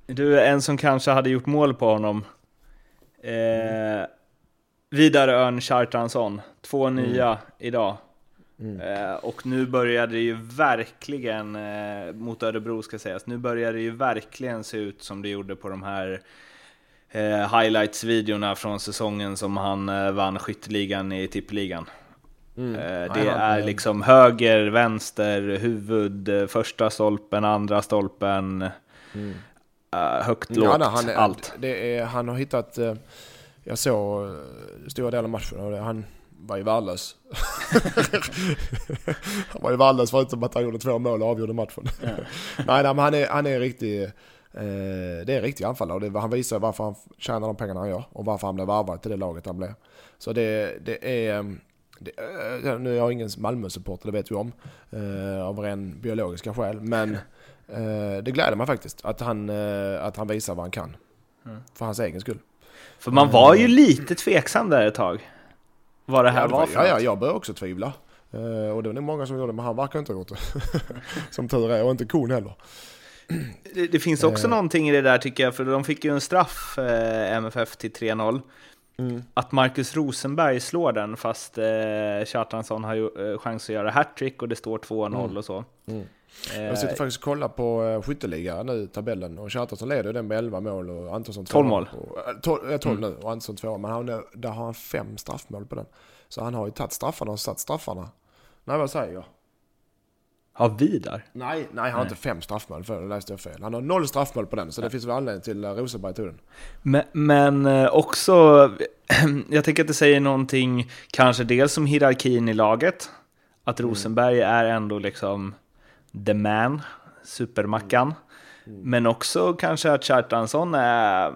Du, en som kanske hade gjort mål på honom. Eh, Vidar Örn Kjartansson, två nya idag. Eh, och nu börjar det ju verkligen, eh, mot Örebro ska sägas, nu börjar det ju verkligen se ut som det gjorde på de här eh, highlights-videorna från säsongen som han eh, vann skytteligan i tippeligan. Eh, det är liksom höger, vänster, huvud, eh, första stolpen, andra stolpen, eh, högt, lågt, Ja, nej, han, allt. Är, han har hittat, jag såg stora delar av matchen och han var ju värdelös. [laughs] han var ju värdelös förutom att han gjorde två mål och avgjorde matchen. [laughs] nej, nej, men han är, han är en riktig, eh, det är en riktig anfallare och han visar varför han tjänar de pengarna han gör och varför han blev värvad till det laget han blev. Så det, det är, eh, det, eh, nu är jag ingen Malmö-supporter, det vet vi om, eh, av ren biologiska skäl, men Eh, det gläder mig faktiskt att han, eh, att han visar vad han kan. Mm. För hans egen skull. För man var ju lite tveksam där ett tag. Vad det här ja, det var, var för Ja, ja, jag började också tvivla. Och det var nog många som gjorde det, men han verkar inte ha gjort det. [laughs] som tur är, och inte kon heller. Det, det finns också uh, någonting i det där tycker jag, för de fick ju en straff, MFF, till 3-0. Mm. Att Marcus Rosenberg slår den fast eh, Kjartansson har ju eh, chans att göra hattrick och det står 2-0 mm. och så. Mm. Eh, jag sitter faktiskt och kollar på eh, skytteligan nu, tabellen. Och Kjartansson leder den med 11 mål och Antonsson 12 mål. Och, 12, 12 mm. nu och Antonsson 2. Men han, där har han fem straffmål på den. Så han har ju tagit straffarna och satt straffarna. Nej, vad säger jag? Har Vidar? Nej, nej, han har inte fem straffmål, för det läste jag fel. Han har noll straffmål på den, så det finns väl anledning till att Rosenberg tog den. Men, men eh, också, [clears throat] jag tänker att det säger någonting, kanske dels om hierarkin i laget. Att mm. Rosenberg mm. är ändå liksom the man, supermackan. Mm. Men också kanske att Kjartansson är,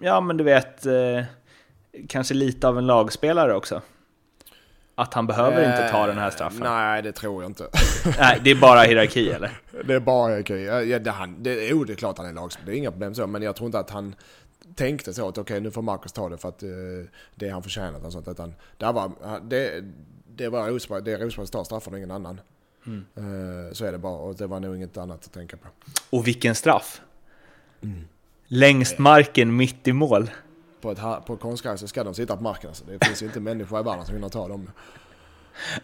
ja men du vet, eh, kanske lite av en lagspelare också. Att han behöver eh, inte ta den här straffen? Nej, det tror jag inte. [laughs] nej, det är bara hierarki [laughs] eller? Det är bara hierarki. Ja, det, han, det, jo, det är klart han är lagspelare, det är inga problem så. Men jag tror inte att han tänkte så att okej, okay, nu får Marcus ta det för att uh, det är han förtjänat och sånt. Utan det var, det, det var Rosenberg, det är Rosenberg tar straffen och ingen annan. Mm. Uh, så är det bara, och det var nog inget annat att tänka på. Och vilken straff! Mm. Längst marken, mitt i mål på, ett, på konstgräs så ska de sitta på marken. Alltså. Det finns ju inte människor i världen som hinner ta dem.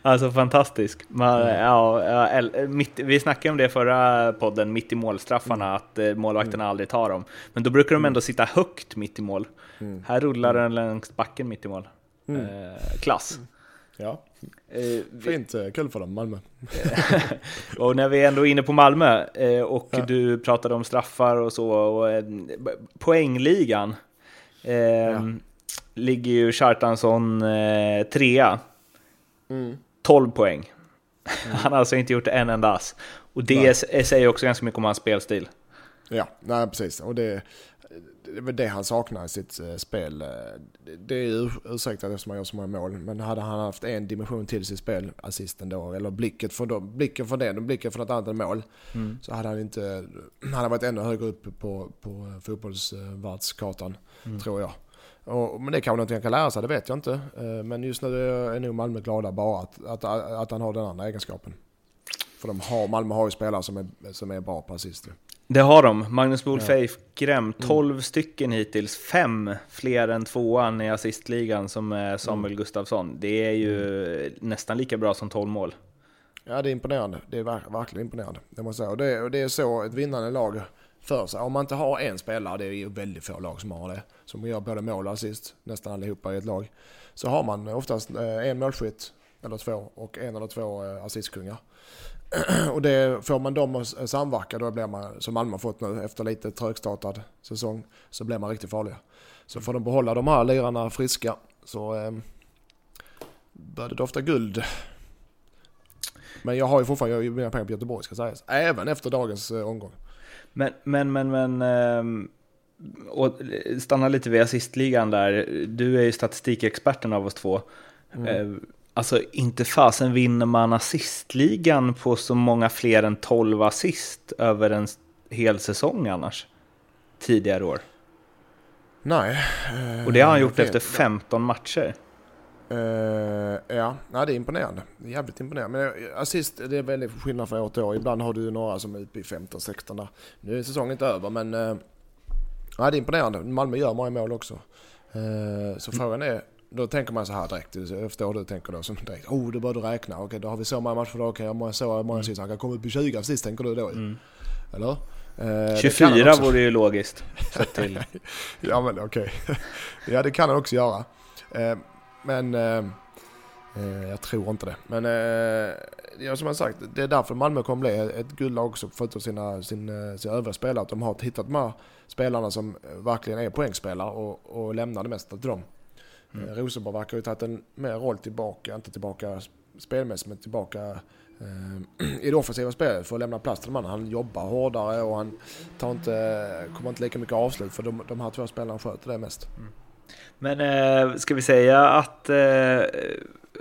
Alltså fantastisk. Man, mm. ja, mitt, vi snackade om det förra podden, mitt i målstraffarna, mm. att eh, målvakterna mm. aldrig tar dem. Men då brukar de mm. ändå sitta högt mitt i mål. Mm. Här rullar den längs backen mitt i mål. Mm. Eh, klass. Ja, eh, fint. Eh, kul för dem, Malmö. [laughs] och när vi ändå är inne på Malmö och ja. du pratade om straffar och så, och poängligan. Eh, ja. Ligger ju Kjartansson eh, trea. Mm. 12 poäng. Mm. Han har alltså inte gjort en enda ass. Och det Nej. säger också ganska mycket om hans spelstil. Ja, nej, precis. Och det, det är väl det han saknar i sitt uh, spel. Det är ursäktat eftersom han gör så många mål. Men hade han haft en dimension till sitt spel, assisten då, eller blicket för, då, blicken för det, blicken för något annat än mål. Mm. Så hade han inte, han hade varit ännu högre upp på, på fotbollsvärldskartan. Mm. Tror jag. Och, men det är kanske något han kan lära sig, det vet jag inte. Eh, men just nu är nog Malmö glada bara att, att, att han har den andra egenskapen. För de har, Malmö har ju spelare som är, som är bra på assist. Det har de. Magnus Bolfeif Grem, 12 mm. stycken hittills. Fem fler än tvåan i assistligan som är Samuel mm. Gustafsson. Det är ju mm. nästan lika bra som 12 mål. Ja, det är imponerande. Det är verkligen imponerande. Det måste jag säga. Och det, och det är så ett vinnande lag för sig. Om man inte har en spelare, det är ju väldigt få lag som har det, som gör både mål och assist, nästan allihopa i ett lag. Så har man oftast eh, en målskytt, eller två, och en eller två eh, assistkungar. [clears throat] och det, får man dem att samverka, då blir man, som Malmö fått nu efter lite trögstartad säsong, så blir man riktigt farliga. Så får de behålla de här lirarna friska så eh, börjar det dofta guld. Men jag har ju fortfarande mina pengar på Göteborg ska sägas. Även efter dagens eh, omgång. Men, men, men, men ehm, och stanna lite vid assistligan där. Du är ju statistikexperten av oss två. Mm. Eh, alltså inte fasen vinner man assistligan på så många fler än 12 assist över en hel säsong annars. Tidigare år. Nej. Och det har han gjort efter 15 matcher. Uh, ja, nej, det är imponerande. Jävligt imponerande. Men eh, assist, det är väldigt skillnad från år till år. Ibland har du några som är uppe i 15-16 där. Nu är säsongen inte över men uh, nej, det är imponerande. Malmö gör många mål också. Uh, så mm. frågan är, då tänker man så här direkt. Jag förstår du tänker då som direkt. Oh, då bör du räkna. Okej, då har vi så många matcher då. Okej, okay, så många assist. Han kan komma upp i 20 assist tänker du då. Mm. Eller? 24 vore ju logiskt. till. [laughs] ja men okej. Okay. [laughs] ja det kan han också göra. Men eh, eh, jag tror inte det. Men eh, ja, som jag sagt, det är därför Malmö kommer bli ett guldlag också förutom sina, sin, sina övriga spelare. Att de har hittat de här spelarna som verkligen är poängspelare och, och lämnar det mesta till dem. Mm. Rosenborg verkar ju tagit en mer roll tillbaka, inte tillbaka spelmässigt men tillbaka eh, [clears throat] i det offensiva spelet för att lämna plats till de andra. Han jobbar hårdare och han tar inte, kommer inte lika mycket avslut för de, de här två spelarna sköter det mest. Mm. Men eh, ska vi säga att eh,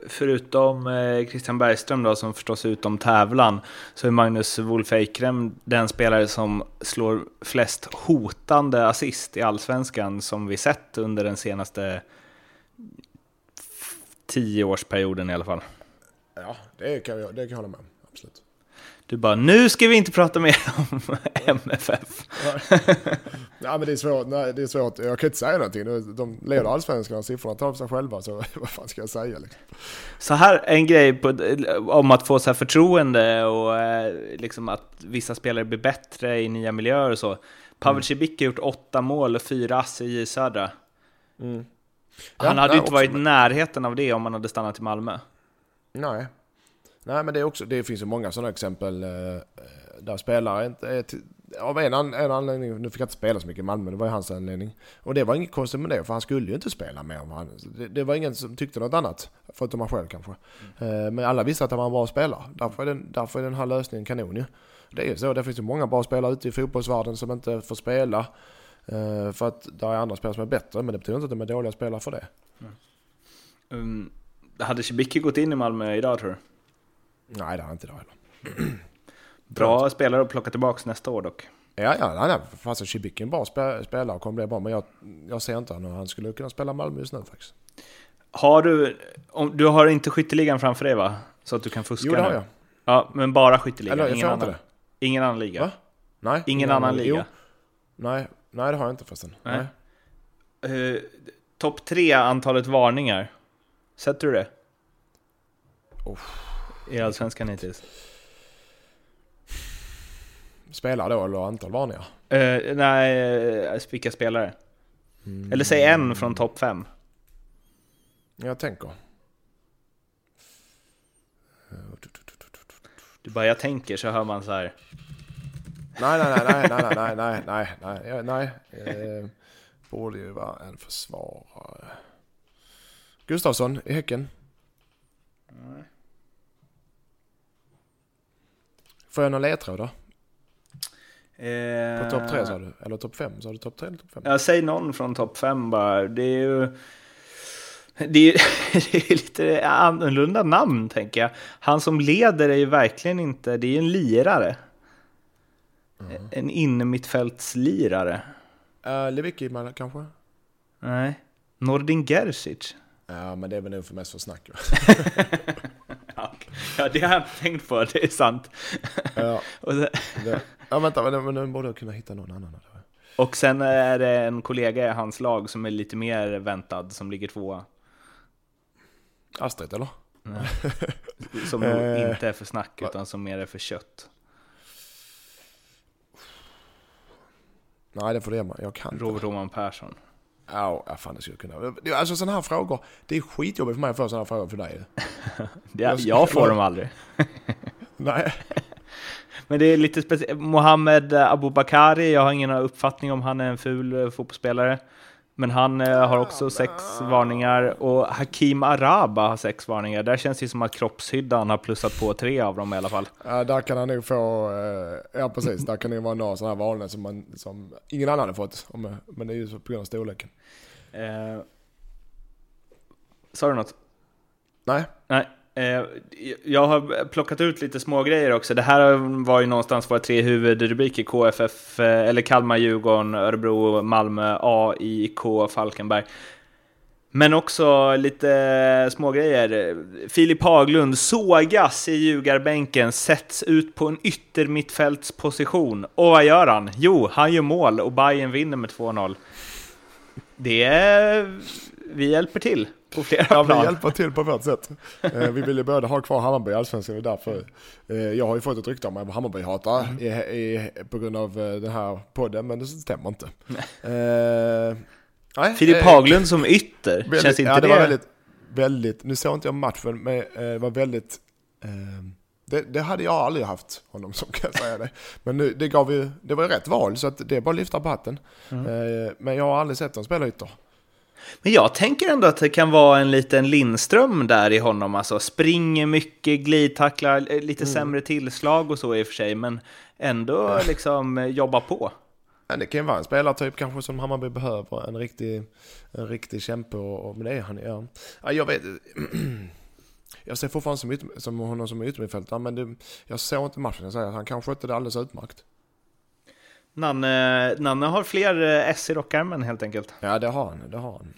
förutom eh, Christian Bergström då, som förstås är utom tävlan, så är Magnus Wolf Eikrem den spelare som slår flest hotande assist i allsvenskan som vi sett under den senaste tioårsperioden i alla fall. Ja, det kan jag, det kan jag hålla med om. Absolut. Du bara, nu ska vi inte prata mer om MFF. Ja, men det är svårt. Nej, det är svårt. Jag kan inte säga någonting. De leder allsvenskan, siffrorna för sig själva. Så [laughs] vad fan ska jag säga? Liksom? Så här, en grej på, om att få så här förtroende och eh, liksom att vissa spelare blir bättre i nya miljöer och så. Pavel mm. Cibicki har gjort åtta mål och fyra ass i Södra. Mm. Ja, han hade ju inte varit i närheten av det om han hade stannat i Malmö. Nej, Nej men det, är också, det finns ju många sådana exempel eh, eh där spelare inte eh, är till, av en, an, en anledning, nu fick jag inte spela så mycket i Malmö, det var ju hans anledning. Och det var inget konstigt med det, för han skulle ju inte spela mer. Han, det, det var ingen som tyckte något annat, förutom han själv kanske. Mm. Men alla visste att han var en bra spelare, därför är, den, därför är den här lösningen kanon ju. Det är ju så, det finns ju många bra spelare ute i fotbollsvärlden som inte får spela. Eh, för att det är andra spelare som är bättre, men det betyder inte att de är dåliga spelare för det. Mm. Um, hade Cibicki gått in i Malmö idag tror du? Nej, det har han inte idag heller. [clears throat] Bra spelare att plocka tillbaka nästa år dock. Ja, ja, nej, fast Cibicki är en bra spelare och kommer bli bra. Men jag, jag ser inte att han skulle kunna spela Malmö just nu faktiskt. Har du, om, du har inte skytteligan framför dig va? Så att du kan fuska Jo, det har jag. Ja, men bara skytteligan? Eller, jag ingen, annan, det. ingen annan liga? Va? Nej. Ingen, ingen annan, annan liga? Jo. Nej, nej, det har jag inte förresten. Nej. nej. Uh, Topp tre antalet varningar. Sätter du det? Oh. I Allsvenskan hittills? Spelare då, eller antal varningar? Uh, nej, vilka spelare? Mm. Eller säg en från topp fem. Jag tänker. Du bara, jag tänker, så hör man så här. Nej, nej, nej, nej, nej, nej, nej, [laughs] nej, nej, nej. Eh, borde ju vara en försvarare. Gustavsson i Häcken. Nej. Får jag någon ledtråd då? Eh, på topp tre sa du? Eller topp fem? Sa du topp tre eller topp fem? Ja, säg någon från topp fem bara. Det är ju... Det är, [laughs] det är lite annorlunda namn tänker jag. Han som leder är ju verkligen inte, det är ju en lirare. Mm. En innermittfältslirare. Uh, Lewicki kanske? Nej. Nordin Gerzic. Ja, men det är väl nog för mest för snack. [laughs] ja, det har jag inte tänkt på, det är sant. Ja, [laughs] det, ja vänta, men, men nu borde kunna hitta någon annan. Och sen är det en kollega i hans lag som är lite mer väntad, som ligger tvåa. Astrid, eller? Nej. Som [laughs] eh. inte är för snack, utan som mer är för kött. Nej, det får det jag kan Robert Roman Persson. Ja, ja, fan det skulle kunna. Alltså sådana här frågor, det är skitjobbigt för mig att få sådana här frågor för dig. [laughs] jag, jag får dem aldrig. [laughs] Nej. [laughs] Men det är lite speciellt. Mohammed Abubakari, jag har ingen uppfattning om han är en ful eh, fotbollsspelare. Men han eh, har också sex varningar och Hakim Araba har sex varningar. Där känns det som att kroppshyddan har plussat på tre av dem i alla fall. Ja, där kan han nog få, eh, ja precis, där kan det vara några sådana här varningar som, man, som ingen annan har fått. Men det är ju på grund av storleken. Eh, sa du något? Nej. Nej. Eh, jag har plockat ut lite små grejer också. Det här var ju någonstans våra tre huvudrubriker. KFF, eh, eller Kalmar, Djurgården, Örebro, Malmö, AIK, Falkenberg. Men också lite små grejer. Filip Haglund sågas i ljugarbänken, sätts ut på en yttermittfältsposition. Och vad gör han? Jo, han gör mål och Bayern vinner med 2-0. Det är... Vi hjälper till på flera ja, plan. vi hjälper till på vårt sätt. [laughs] Eh, vi vill ju båda ha kvar Hammarby i Allsvenskan och därför. Eh, jag har ju fått ett rykte om att jag Hammarby-hatare mm. på grund av eh, den här podden, men det stämmer inte. Nej. Filip Haglund som ytter, väldigt, känns inte ja, det? det var väldigt, väldigt, nu såg inte jag matchen, men det var väldigt det, det, hade jag aldrig haft honom som kan säga det. Men nu, det, gav ju, det var ju rätt val så att det är bara att lyfta på hatten. Mm. Men jag har aldrig sett honom spela ytter. Men jag tänker ändå att det kan vara en liten Lindström där i honom. Alltså springer mycket, glidtacklar, eh, lite mm. sämre tillslag och så i och för sig. Men ändå liksom eh, jobba på. Ja, det kan ju vara en spelartyp kanske som Hammarby behöver. En riktig, en riktig kämpe och, och men det är han ja. ja jag vet [clears throat] Jag ser fortfarande som, som honom som yttermittfältare men det, jag såg inte matchen. Jag säger att han kanske skötte det alldeles utmärkt. Nanne, Nanne har fler eh, S i rockärmen helt enkelt. Ja det har han, det har han.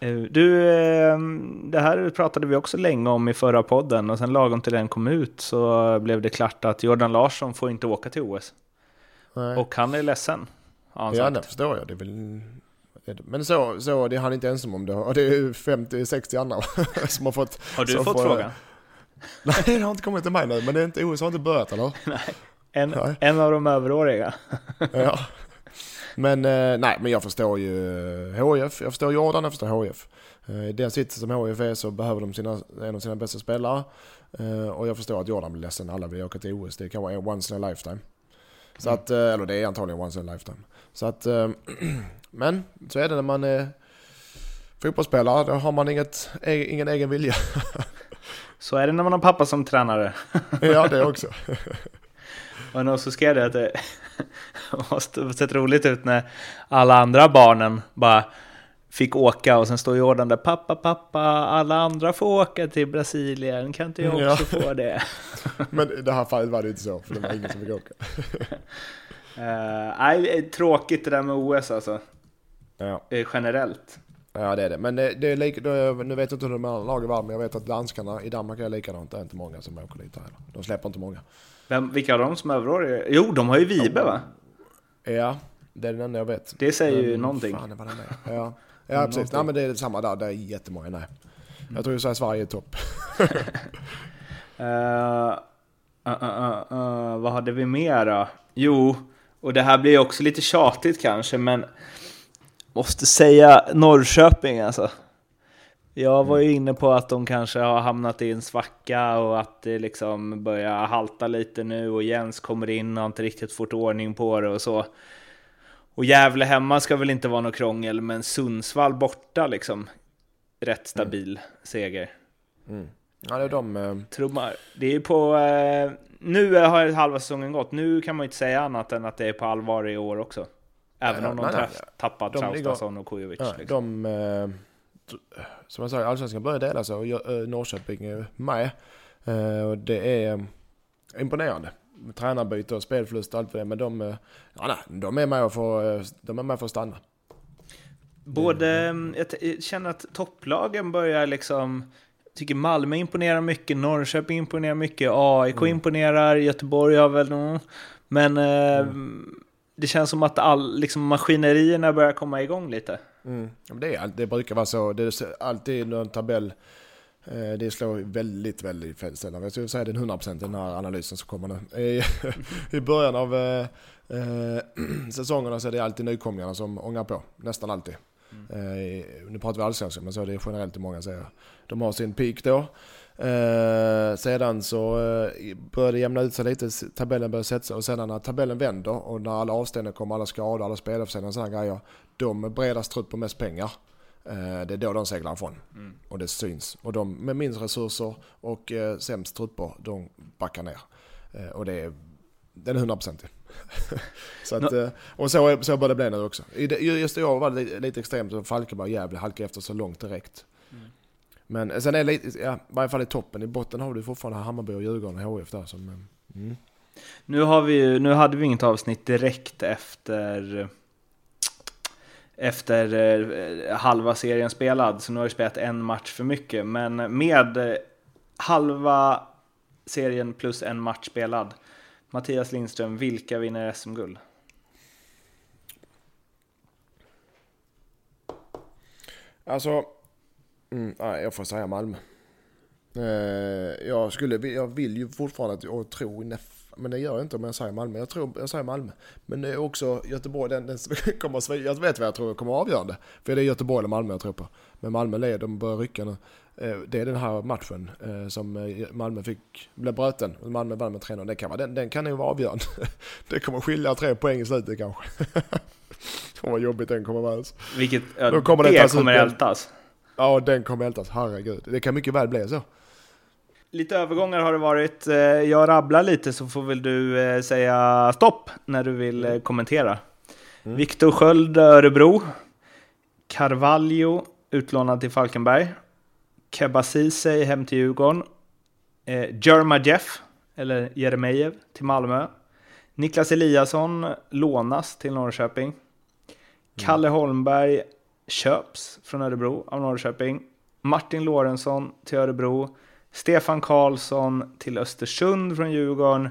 Eh, du, eh, det här pratade vi också länge om i förra podden och sen lagom till den kom ut så blev det klart att Jordan Larsson får inte åka till OS. Nej. Och han är ledsen. Har han ja, det förstår jag. Det är väl... Men så, så det är han inte ensam om det. Och det är 50-60 andra [laughs] som har fått... Har du fått får... frågan? [laughs] Nej, det har inte kommit till mig nu. Men det är inte, OS har inte börjat eller? [laughs] Nej, en, nej. en av de överåriga. ja. [laughs] Men eh, nej, men jag förstår ju HIF, jag förstår Jordan, jag förstår HIF. Eh, I den sitsen som HIF är så behöver de sina, en av sina bästa spelare. Eh, och jag förstår att Jordan blir ledsen, alla vill åka till OS, det kan vara once in a lifetime. Så att, eller det är antagligen once in a lifetime. Så att, [clears throat] men så är det när man är fotbollsspelare, då har man inget, ingen egen vilja. [laughs] så är det när man har pappa som tränare. ja, det [laughs] också. Och någon så skrev det att det [laughs] måste sett roligt ut när alla andra barnen bara fick åka och sen står Jordan där pappa, pappa, alla andra får åka till Brasilien, kan inte jag också ja. få det? [laughs] Men i det här fallet var det inte så, för det var ingen som fick åka. uh, [laughs] nej, tråkigt det där med OS alltså. Ja. Uh, generellt. Ja det är det, men det, det är lik, nu vet jag inte hur de andra lagen var, men jag vet att danskarna i Danmark är likadant, det är inte många som åker dit heller. De släpper inte många. Vem, vilka av dem som överår? Jo, de har ju Vibe va? Ja, det är den enda jag vet. Det säger ju någonting. Fan, vad den är. Ja, ja [laughs] precis. Nej, men det är samma där. Det är jättemånga. Nej. Jag tror ju att Sverige är topp. uh, uh, uh, vad hade vi mer då? Jo, och det här blir också lite tjatigt kanske, men måste säga Norrköping alltså. Jag var ju inne på att de kanske har hamnat i en svacka och att det liksom börjar halta lite nu och Jens kommer in och har inte riktigt fått ordning på det och så. Och Gävle hemma ska väl inte vara något krångel, men Sundsvall borta liksom. Rätt stabil mm. seger. Mm. Ja, det är de... Eh... Trummar. Det är ju på... Eh... Nu har halva säsongen gått. Nu kan man ju inte säga annat än att det är på allvar i år också. Även ja, om de nej, nej, tappat Traustason och Kujovic. Ja, liksom. De... Eh som jag sa, allsvenskan börjar dela sig och Norrköping är med. Eh, och det är imponerande. Tränarbyte och spelförlust och allt för det. Men de, ja, de, är med för, de är med för att stanna. Både, jag känner att topplagen börjar liksom, tycker Malmö imponerar mycket, Norrköping imponerar mycket, AIK mm. imponerar, Göteborg har väl någon. Men mm. det känns som att all, liksom, maskinerierna börjar komma igång lite. Mm. Det, är, det brukar vara så. Det är alltid någon tabell. Eh, det slår väldigt, väldigt sällan. Jag skulle säga den 100% den här analysen som kommer nu. I [laughs] början av eh, eh, [clears throat] säsongerna så är det alltid nykomlingarna som ångar på. Nästan alltid. Mm. Eh, nu pratar vi allsvenskan men så är det generellt i många serier. De har sin peak då. Eh, sedan så eh, börjar det jämna ut sig lite, tabellen börjar sätta sig och sedan när tabellen vänder och när alla avstängningar kommer, alla skador, alla spelarförsäljningar och sådana grejer. De med bredast trupp och mest pengar. Eh, det är då de seglar ifrån. Mm. Och det syns. Och de med mindre resurser och eh, sämst trupper, de backar ner. Eh, och det är, den är hundraprocentig. [laughs] så att, no. och så, så bör det bli nu också. Just i år var det lite, lite extremt, Falkenberg och Gävle halkade efter så långt direkt. Men sen är det lite, ja, i varje fall i toppen. I botten har du fortfarande Hammarby och Djurgården och HF där som... Mm. Nu, har vi, nu hade vi inget avsnitt direkt efter efter eh, halva serien spelad, så nu har vi spelat en match för mycket. Men med eh, halva serien plus en match spelad, Mattias Lindström, vilka vinner SM-guld? Alltså, mm, nej, jag får säga Malmö. Eh, jag, skulle, jag vill ju fortfarande att, och tro men det gör jag inte om jag säger Malmö. Jag tror jag säger Malmö. Men det är också Göteborg, den, den [laughs] kommer Jag vet vad jag tror kommer avgörande. För det är Göteborg eller Malmö jag tror på. Men Malmö leder, de börjar rycka nu. Eh, det är den här matchen eh, som Malmö fick, blev bröten. Malmö vann med 3-0. Den kan, den, den kan nog vara avgörande. [laughs] Det kommer skilja tre poäng i slutet kanske. [laughs] vad jobbigt den kommer vara. Vilket, ja, Då kommer det kommer ältas. Ja, den kommer ältas. Herregud. Det kan mycket väl bli så. Lite övergångar har det varit. Eh, jag rabblar lite så får väl du eh, säga stopp när du vill eh, kommentera. Mm. Viktor Sköld, Örebro. Carvalho, utlånad till Falkenberg. Kebba Ceesay hem till Djurgården. Eh, Jerma Jeff, eller Jeremejeff, till Malmö. Niklas Eliasson lånas till Norrköping. Kalle Holmberg köps från Örebro av Norrköping. Martin Lorentzon till Örebro. Stefan Karlsson till Östersund från Djurgården.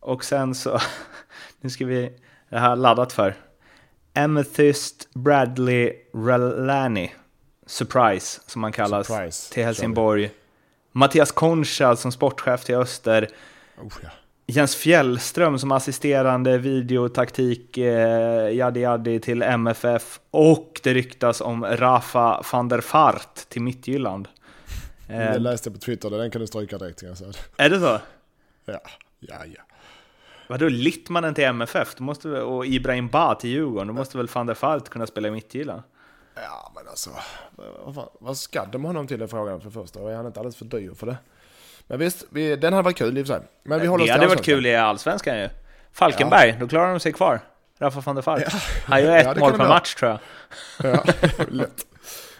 Och sen så, [laughs] nu ska vi, det här laddat för. Amethyst Bradley Relani, Surprise som han kallas, Surprise, till Helsingborg. Mattias Concha som sportchef till Öster. Oh, ja. Jens Fjällström som assisterande videotaktik eh, yadi yadi till MFF och det ryktas om Rafa van der Fart till Midtjylland. Det Eh, läste jag på Twitter, den kan du stryka direkt. Säga. är det så? Ja, ja, ja. Vadå, Littmannen till MFF då måste, väl- och Ibrahim Ba till Djurgården, då måste väl van der Fart kunna spela i Midtjylland? Ja, men alltså. Vad, vad ska de honom till är frågan för det första. Är han inte alldeles för dyr för det? Men visst, vi, den hade varit kul i och för sig. Men vi håller oss det hade varit kul i Allsvenskan ju. Falkenberg, då klarar de sig kvar. Rafa van der Fart. Han gör Ja, ett det mål per match tror jag. Ja, [laughs] lätt.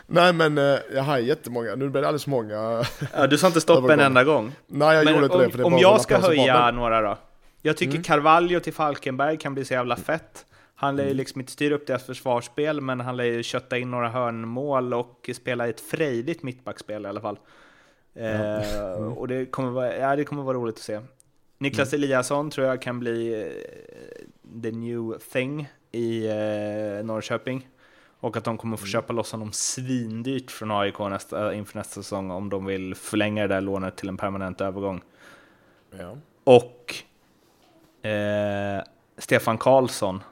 Nej men eh, jag har jättemånga, nu blir det alldeles många. Ja, du sa inte stopp en enda gång. Nej jag Men gjorde inte om, det för det om jag ska höja några då. Jag tycker Mm. Carvalho till Falkenberg kan bli så jävla fett. Han lär ju Mm. liksom inte styra upp deras försvarsspel, men han lär ju kötta in några hörnmål och spela ett frejdigt mittbackspel i alla fall. Eh, Mm. och det kommer, vara, ja, det kommer vara roligt att se. Niklas Mm. Eliasson tror jag kan bli eh, the new thing i eh, Norrköping. Och att de kommer få Mm. köpa loss honom svindyrt från AIK nästa, inför nästa säsong om de vill förlänga det där lånet till en permanent övergång. Ja. Och eh, Stefan Karlsson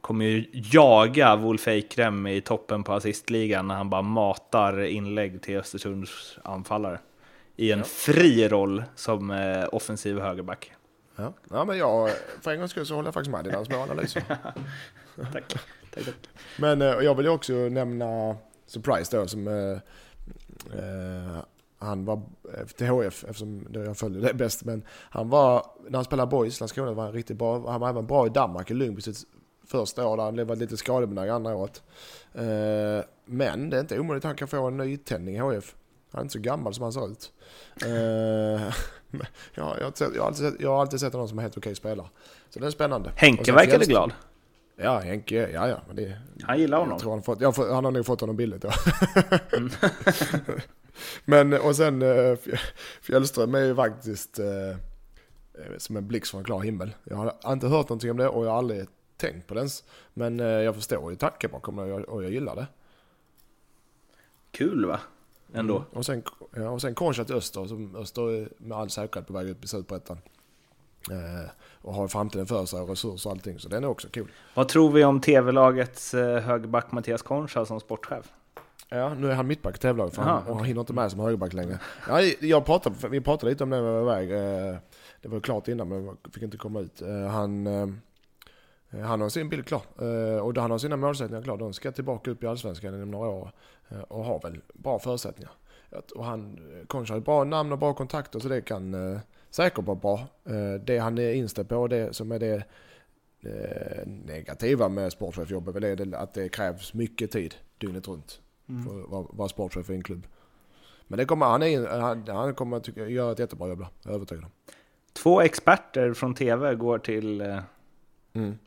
kommer ju jaga Wolf Eikrem i toppen på assistligan när han bara matar inlägg till Östersunds anfallare. I en Ja. fri roll som eh, offensiv högerback. Ja. ja men jag, för en gångs skull så håller jag faktiskt med dina små analyser. [laughs] Tack. tack, tack. Men eh, jag vill ju också nämna Surprise då som eh, eh, han var eh, till HF eftersom jag följer det bäst. Men han var, när han spelade Boys, Landskrona var han riktigt bra. Han var även bra i Danmark i Lundby sitt första år där han var lite skadebenägen andra året. Eh, men det är inte omöjligt att han kan få en ny tändning i HF. Han är inte så gammal som han ser ut. [laughs] Ja, jag, sett- jag, har alltid sett, jag har alltid sett honom som en helt okej spelare. Så det är spännande. Henke verkade glad. Ja, Henke, ja ja. Men det, Han gillar jag honom. tror han, fått, jag han har nog fått honom billigt ja. Mm. [laughs] Men och sen eh, Fj- Fjällström är ju faktiskt eh, eh, som en blixt från en klar himmel. Jag har inte hört någonting om det och jag har aldrig tänkt på det ens. Men eh, jag förstår ju tanken bakom det och jag, och jag gillar det. Kul va? Ändå. Och sen, ja, och sen Konrad Öster, som Öster med all säkerhet på väg upp i Superettan. Eh, och har framtiden för sig och resurser och allting. Så den är också kul. Vad tror vi om tv-lagets eh, högerback Mattias Concha som sportchef? Ja, nu är han mittback i han, och han hinner inte med som högerback längre. Ja, jag pratade, vi pratade lite om det när vi var iväg. Eh, Det var klart innan men jag fick inte komma ut. Eh, Han, han har sin bild klar och han har sina målsättningar klar. De ska tillbaka upp i Allsvenskan inom några år och har väl bra förutsättningar. Och han, Koncha har ett bra namn och bra kontakter så det kan eh, säkert vara bra. Eh, Det han är inställd på, det som är det eh, negativa med sportchefjobbet väl är att det krävs mycket tid dygnet runt för att vara, sportchef i en klubb. Men det kommer, han, är, han, han kommer att göra ett jättebra jobb jag är övertygad om. Två experter från tv går till eh, Mm.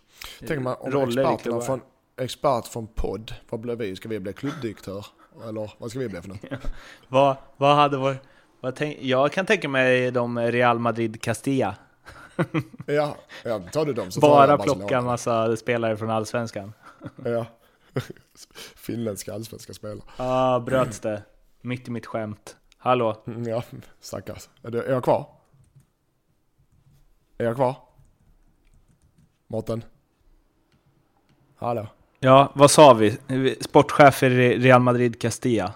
Tänk man om experterna från, expert från podd, vad blir vi? Ska vi bli klubbdirektör? Eller vad ska vi bli för något? [laughs] Vad, vad hade vår... Vad tänk, jag kan tänka mig de Real Madrid Castilla. [laughs] Ja, ja tar du dem så Bara plocka Barcelona. massa spelare från Allsvenskan. [laughs] Ja. Finländska allsvenska spelare. Ah, bröts det. Mitt i mitt skämt. Hallå? Mm, Ja, stackars. Är, det, är jag kvar? Är jag kvar? Mårten? Hallå? Ja, vad sa vi? Sportchef i Re- Real Madrid Castilla.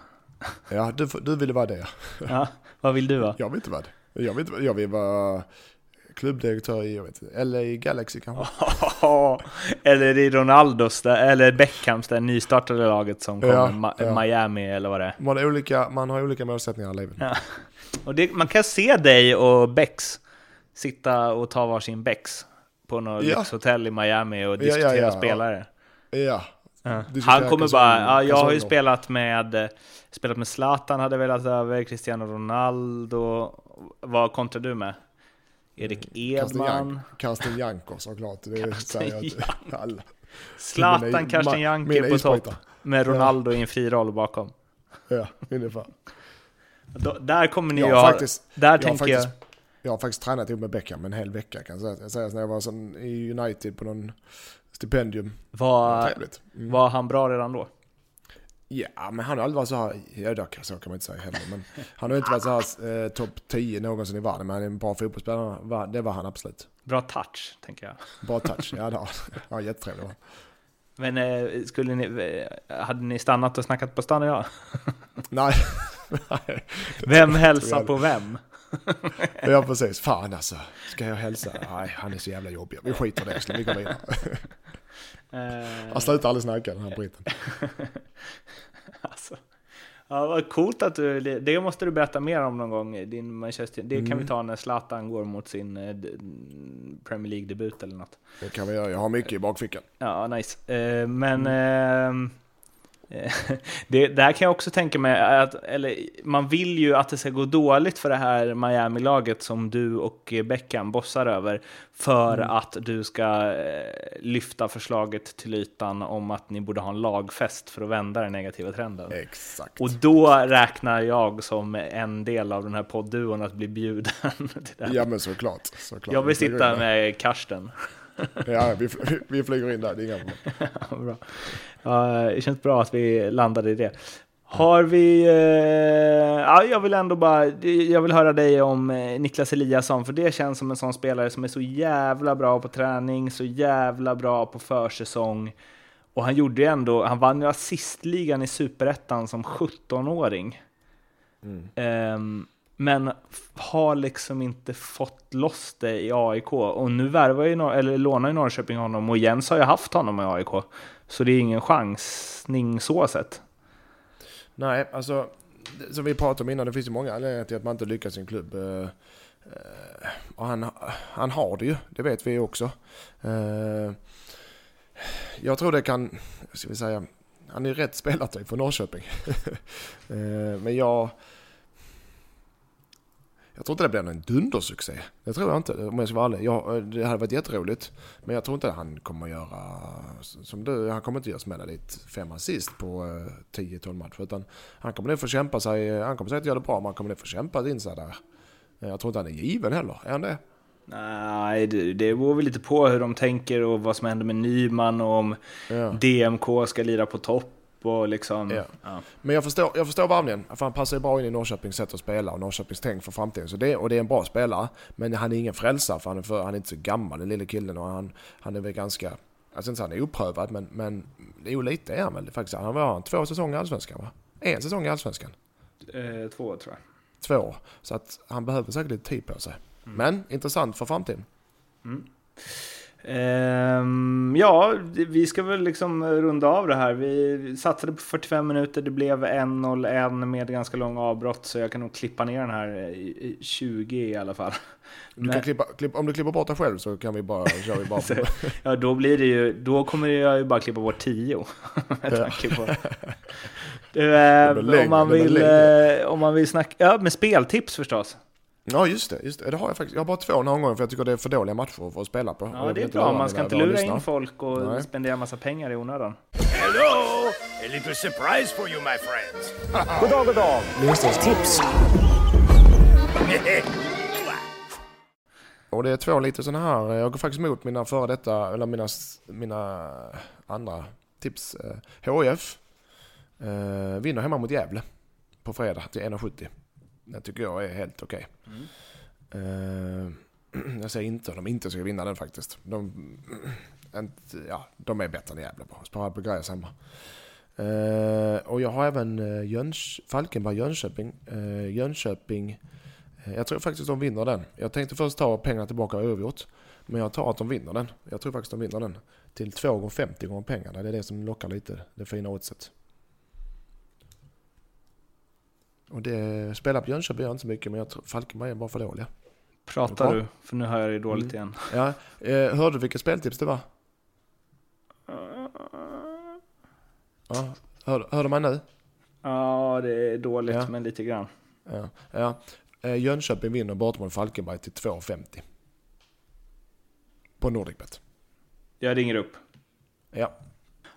Ja, du, du ville vara det. Ja, vad vill du vara? Jag vill inte vara det. Jag vill, inte, jag vill vara klubbdirektör i, jag vet inte, eller i Galaxy kanske. [laughs] eller i Ronaldos, där, eller Beckhams, det nystartade laget som kommer, Ja, Ma- ja. Miami eller vad det är. Man har olika, man har olika målsättningar i livet. Ja. Och det, man kan se dig och Bex sitta och ta varsin Bex på något Ja. lyxhotell i Miami och diskutera spelare. Ja, Ja. Han kommer bara, ja, jag har ju spelat med, spelat med Zlatan, hade velat över, Cristiano Ronaldo. Vad kontrar du med? Erik Edman, Jank- Karsten Janker såklart. Det Karsten säger jag [laughs] alla. Zlatan, Karsten mina på topp. Med Ronaldo i en fri roll bakom. Ja, ungefär. Då, där kommer ni Jag ju har ha, faktiskt- där jag tänker faktiskt- jag, Jag har faktiskt tränat ihop med Beckham en hel vecka kan jag säga. Jag säger när jag var sån, i United på någon stipendium. var, Trevligt. Mm. var han bra redan då? Ja, men han har aldrig varit så här, ja så kan man inte säga heller. Men han har inte varit så här eh, topp 10 någonsin i världen. Men han är en bra fotbollsspelare, det var han absolut. Bra touch, tänker jag. Bra touch, ja det har. Ja, jättetrevlig var. Men eh, skulle ni, eh, hade ni stannat och snackat på stan idag? Nej. Nej. [laughs] Vem hälsar på vem? [laughs] Ja precis, fan alltså. Ska jag hälsa? Nej, han är så jävla jobbig. Vi skiter i det, så vi går vidare. [laughs] Eh, Han slutar aldrig snacka den här britten. [laughs] Alltså. Ja, vad coolt att du, det, måste du berätta mer om någon gång, din Manchester, det kan Mm. vi ta när Zlatan går mot sin eh, Premier League-debut eller något. Det kan vi göra, jag har mycket i bakfickan. Ja, nice. Eh, men eh, [laughs] det, det här kan jag också tänka mig, att, eller man vill ju att det ska gå dåligt för det här Miami-laget som du och Beckham bossar över, för att du ska eh, lyfta förslaget till ytan om att ni borde ha en lagfest för att vända den negativa trenden. Exakt. Och då räknar jag som en del av den här poddduon att bli bjuden [laughs] till det. här. Ja men såklart. såklart. jag vill sitta med Karsten. Ja, vi, vi flyger in där, det är inga problem. [laughs] Bra. Ja, det känns bra att vi landade i det. Har vi... Eh, ja, jag vill ändå bara... Jag vill höra dig om eh, Niklas Eliasson, för det känns som en sån spelare som är så jävla bra på träning, så jävla bra på försäsong. Och han gjorde ju ändå... Han vann ju assistligan i Superettan som 17-åring. Ehm, men har liksom inte fått loss det i AIK. Och nu värvar ju, Nor- eller lånar ju Norrköping honom och Jens har ju haft honom i AIK. Så det är ingen chansning så sett. Nej, alltså som vi pratade om innan, det finns ju många anledningar till att man inte lyckas i en klubb. Eh, eh, och han, han har det ju, det vet vi också. Eh, jag tror det kan, ska vi säga, han är rätt spelartyp för Norrköping. [laughs] Men jag... Jag tror inte det blir någon dundersuccé. Det tror jag inte, om jag ska vara ärlig. Jag, det hade varit jätteroligt. Men jag tror inte han kommer att göra som du. Han kommer inte göra smälla dit fem assist på eh, 10-12 matcher. Utan han kommer nog få kämpa sig. Han kommer säkert göra det bra, men han kommer nog få kämpa in sig där. Eh, Jag tror inte han är given heller. Är han det? Nej, det, det beror väl lite på hur de tänker och vad som händer med Nyman och om Ja. DMK ska lira på topp och liksom... Ja. Ja. Men jag förstår, jag förstår varvningen. För han passar ju bra in i Norrköpings sätt att spela och Norrköpings tänk för framtiden. Så det, och det är en bra spelare. Men han är ingen frälsare för han är, för, han är inte så gammal den lille killen. Och han, han är väl ganska, alltså inte så han är oprövad men, men jo lite är han väl faktiskt. Han var två säsonger i Allsvenskan va? En säsong i Allsvenskan. Eh, två tror jag. Två. Så att han behöver säkert lite tid på sig. Men intressant för framtiden. Ehm, ja, vi ska väl liksom runda av det här. Vi satsade på 45 minuter, det blev 1.01 med ganska lång avbrott, så jag kan nog klippa ner den här i i 20 i alla fall. Du Men- klippa, klipp, om du klipper bort dig själv så kan vi bara, kör vi bara. Så, ja, då blir det ju, då kommer jag ju bara klippa bort 10. med tanke på. [laughs] Du, längre, om, man vill, eh, om man vill snacka, ja med speltips förstås. Ja just det, just det, det har jag faktiskt. Jag har bara två här omgången för jag tycker det är för dåliga matcher för att spela på. Ja, det är bra, man ska inte lura in folk och Nej. spendera massa pengar i onödan. Hello! A little surprise for you, my friends. [laughs] God dag, god dag. Tips. [laughs] Och det är två lite sådana här, jag går faktiskt emot mina före detta, eller mina, mina andra tips. Eh, HIF eh, vinner hemma mot Gävle på fredag till 1,70. Det tycker jag är helt okej. Eh, [clears throat] jag säger inte att de inte ska vinna den faktiskt. De, [clears throat] inte, ja, de är bättre än Gävle bara. Spara på gräs hemma. Eh, och jag har även uh, Jöns, Falkenberg Jönköping. Uh, Jönköping Eh, Jag tror faktiskt de vinner den. Jag tänkte först ta pengarna tillbaka övergjort. Men jag tar att de vinner den. Jag tror faktiskt de vinner den. Till 2 gånger 50 gånger pengarna. Det är det som lockar lite. Det fina oddset. Och det, spela på Jönköping gör inte så mycket men jag tror Falkenberg är bara för dåliga. Pratar du? För nu hör jag dig dåligt Mm. igen. [laughs] Ja, eh, hörde du vilket speltips det var? Ja. Hör, hörde man nu? Ja, det är dåligt, Ja. men lite grann. Ja. ja. Eh, Jönköping vinner borta mot Falkenberg till 2,50. På Nordicbet. Jag ringer upp. Ja.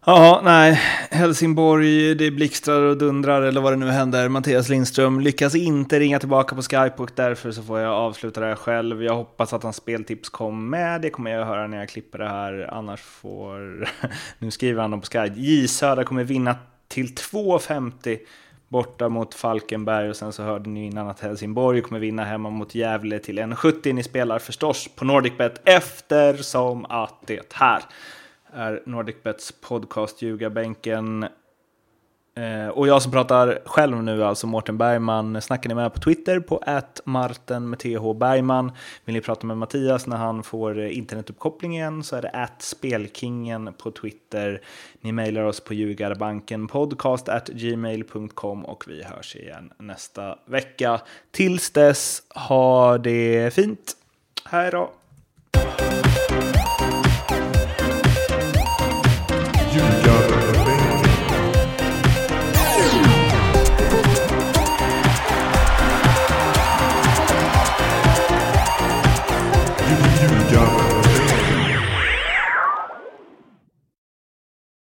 Ja, nej, Helsingborg, det blixtrar och dundrar eller vad det nu händer. Mattias Lindström lyckas inte ringa tillbaka på Skype och därför så får jag avsluta det här själv. Jag hoppas att hans speltips kom med, det kommer jag höra när jag klipper det här. Annars får, [laughs] nu skriver han dem på Skype, J Södra kommer vinna till 2,50 borta mot Falkenberg och sen så hörde ni innan att Helsingborg kommer vinna hemma mot Gävle till 1,70. Ni spelar förstås på NordicBet eftersom att det här är NordicBets podcast Ljugarbänken. Eh, och jag som pratar själv nu, alltså Mårten Bergman, snackar ni med på Twitter på Marten med TH Bergman. Vill ni prata med Mattias när han får internetuppkopplingen internetuppkoppling igen så är det at Spelkingen på Twitter. Ni mejlar oss på ljugarbanken podcast at gmail.com och vi hörs igen nästa vecka. Tills dess, ha det fint. Hej då!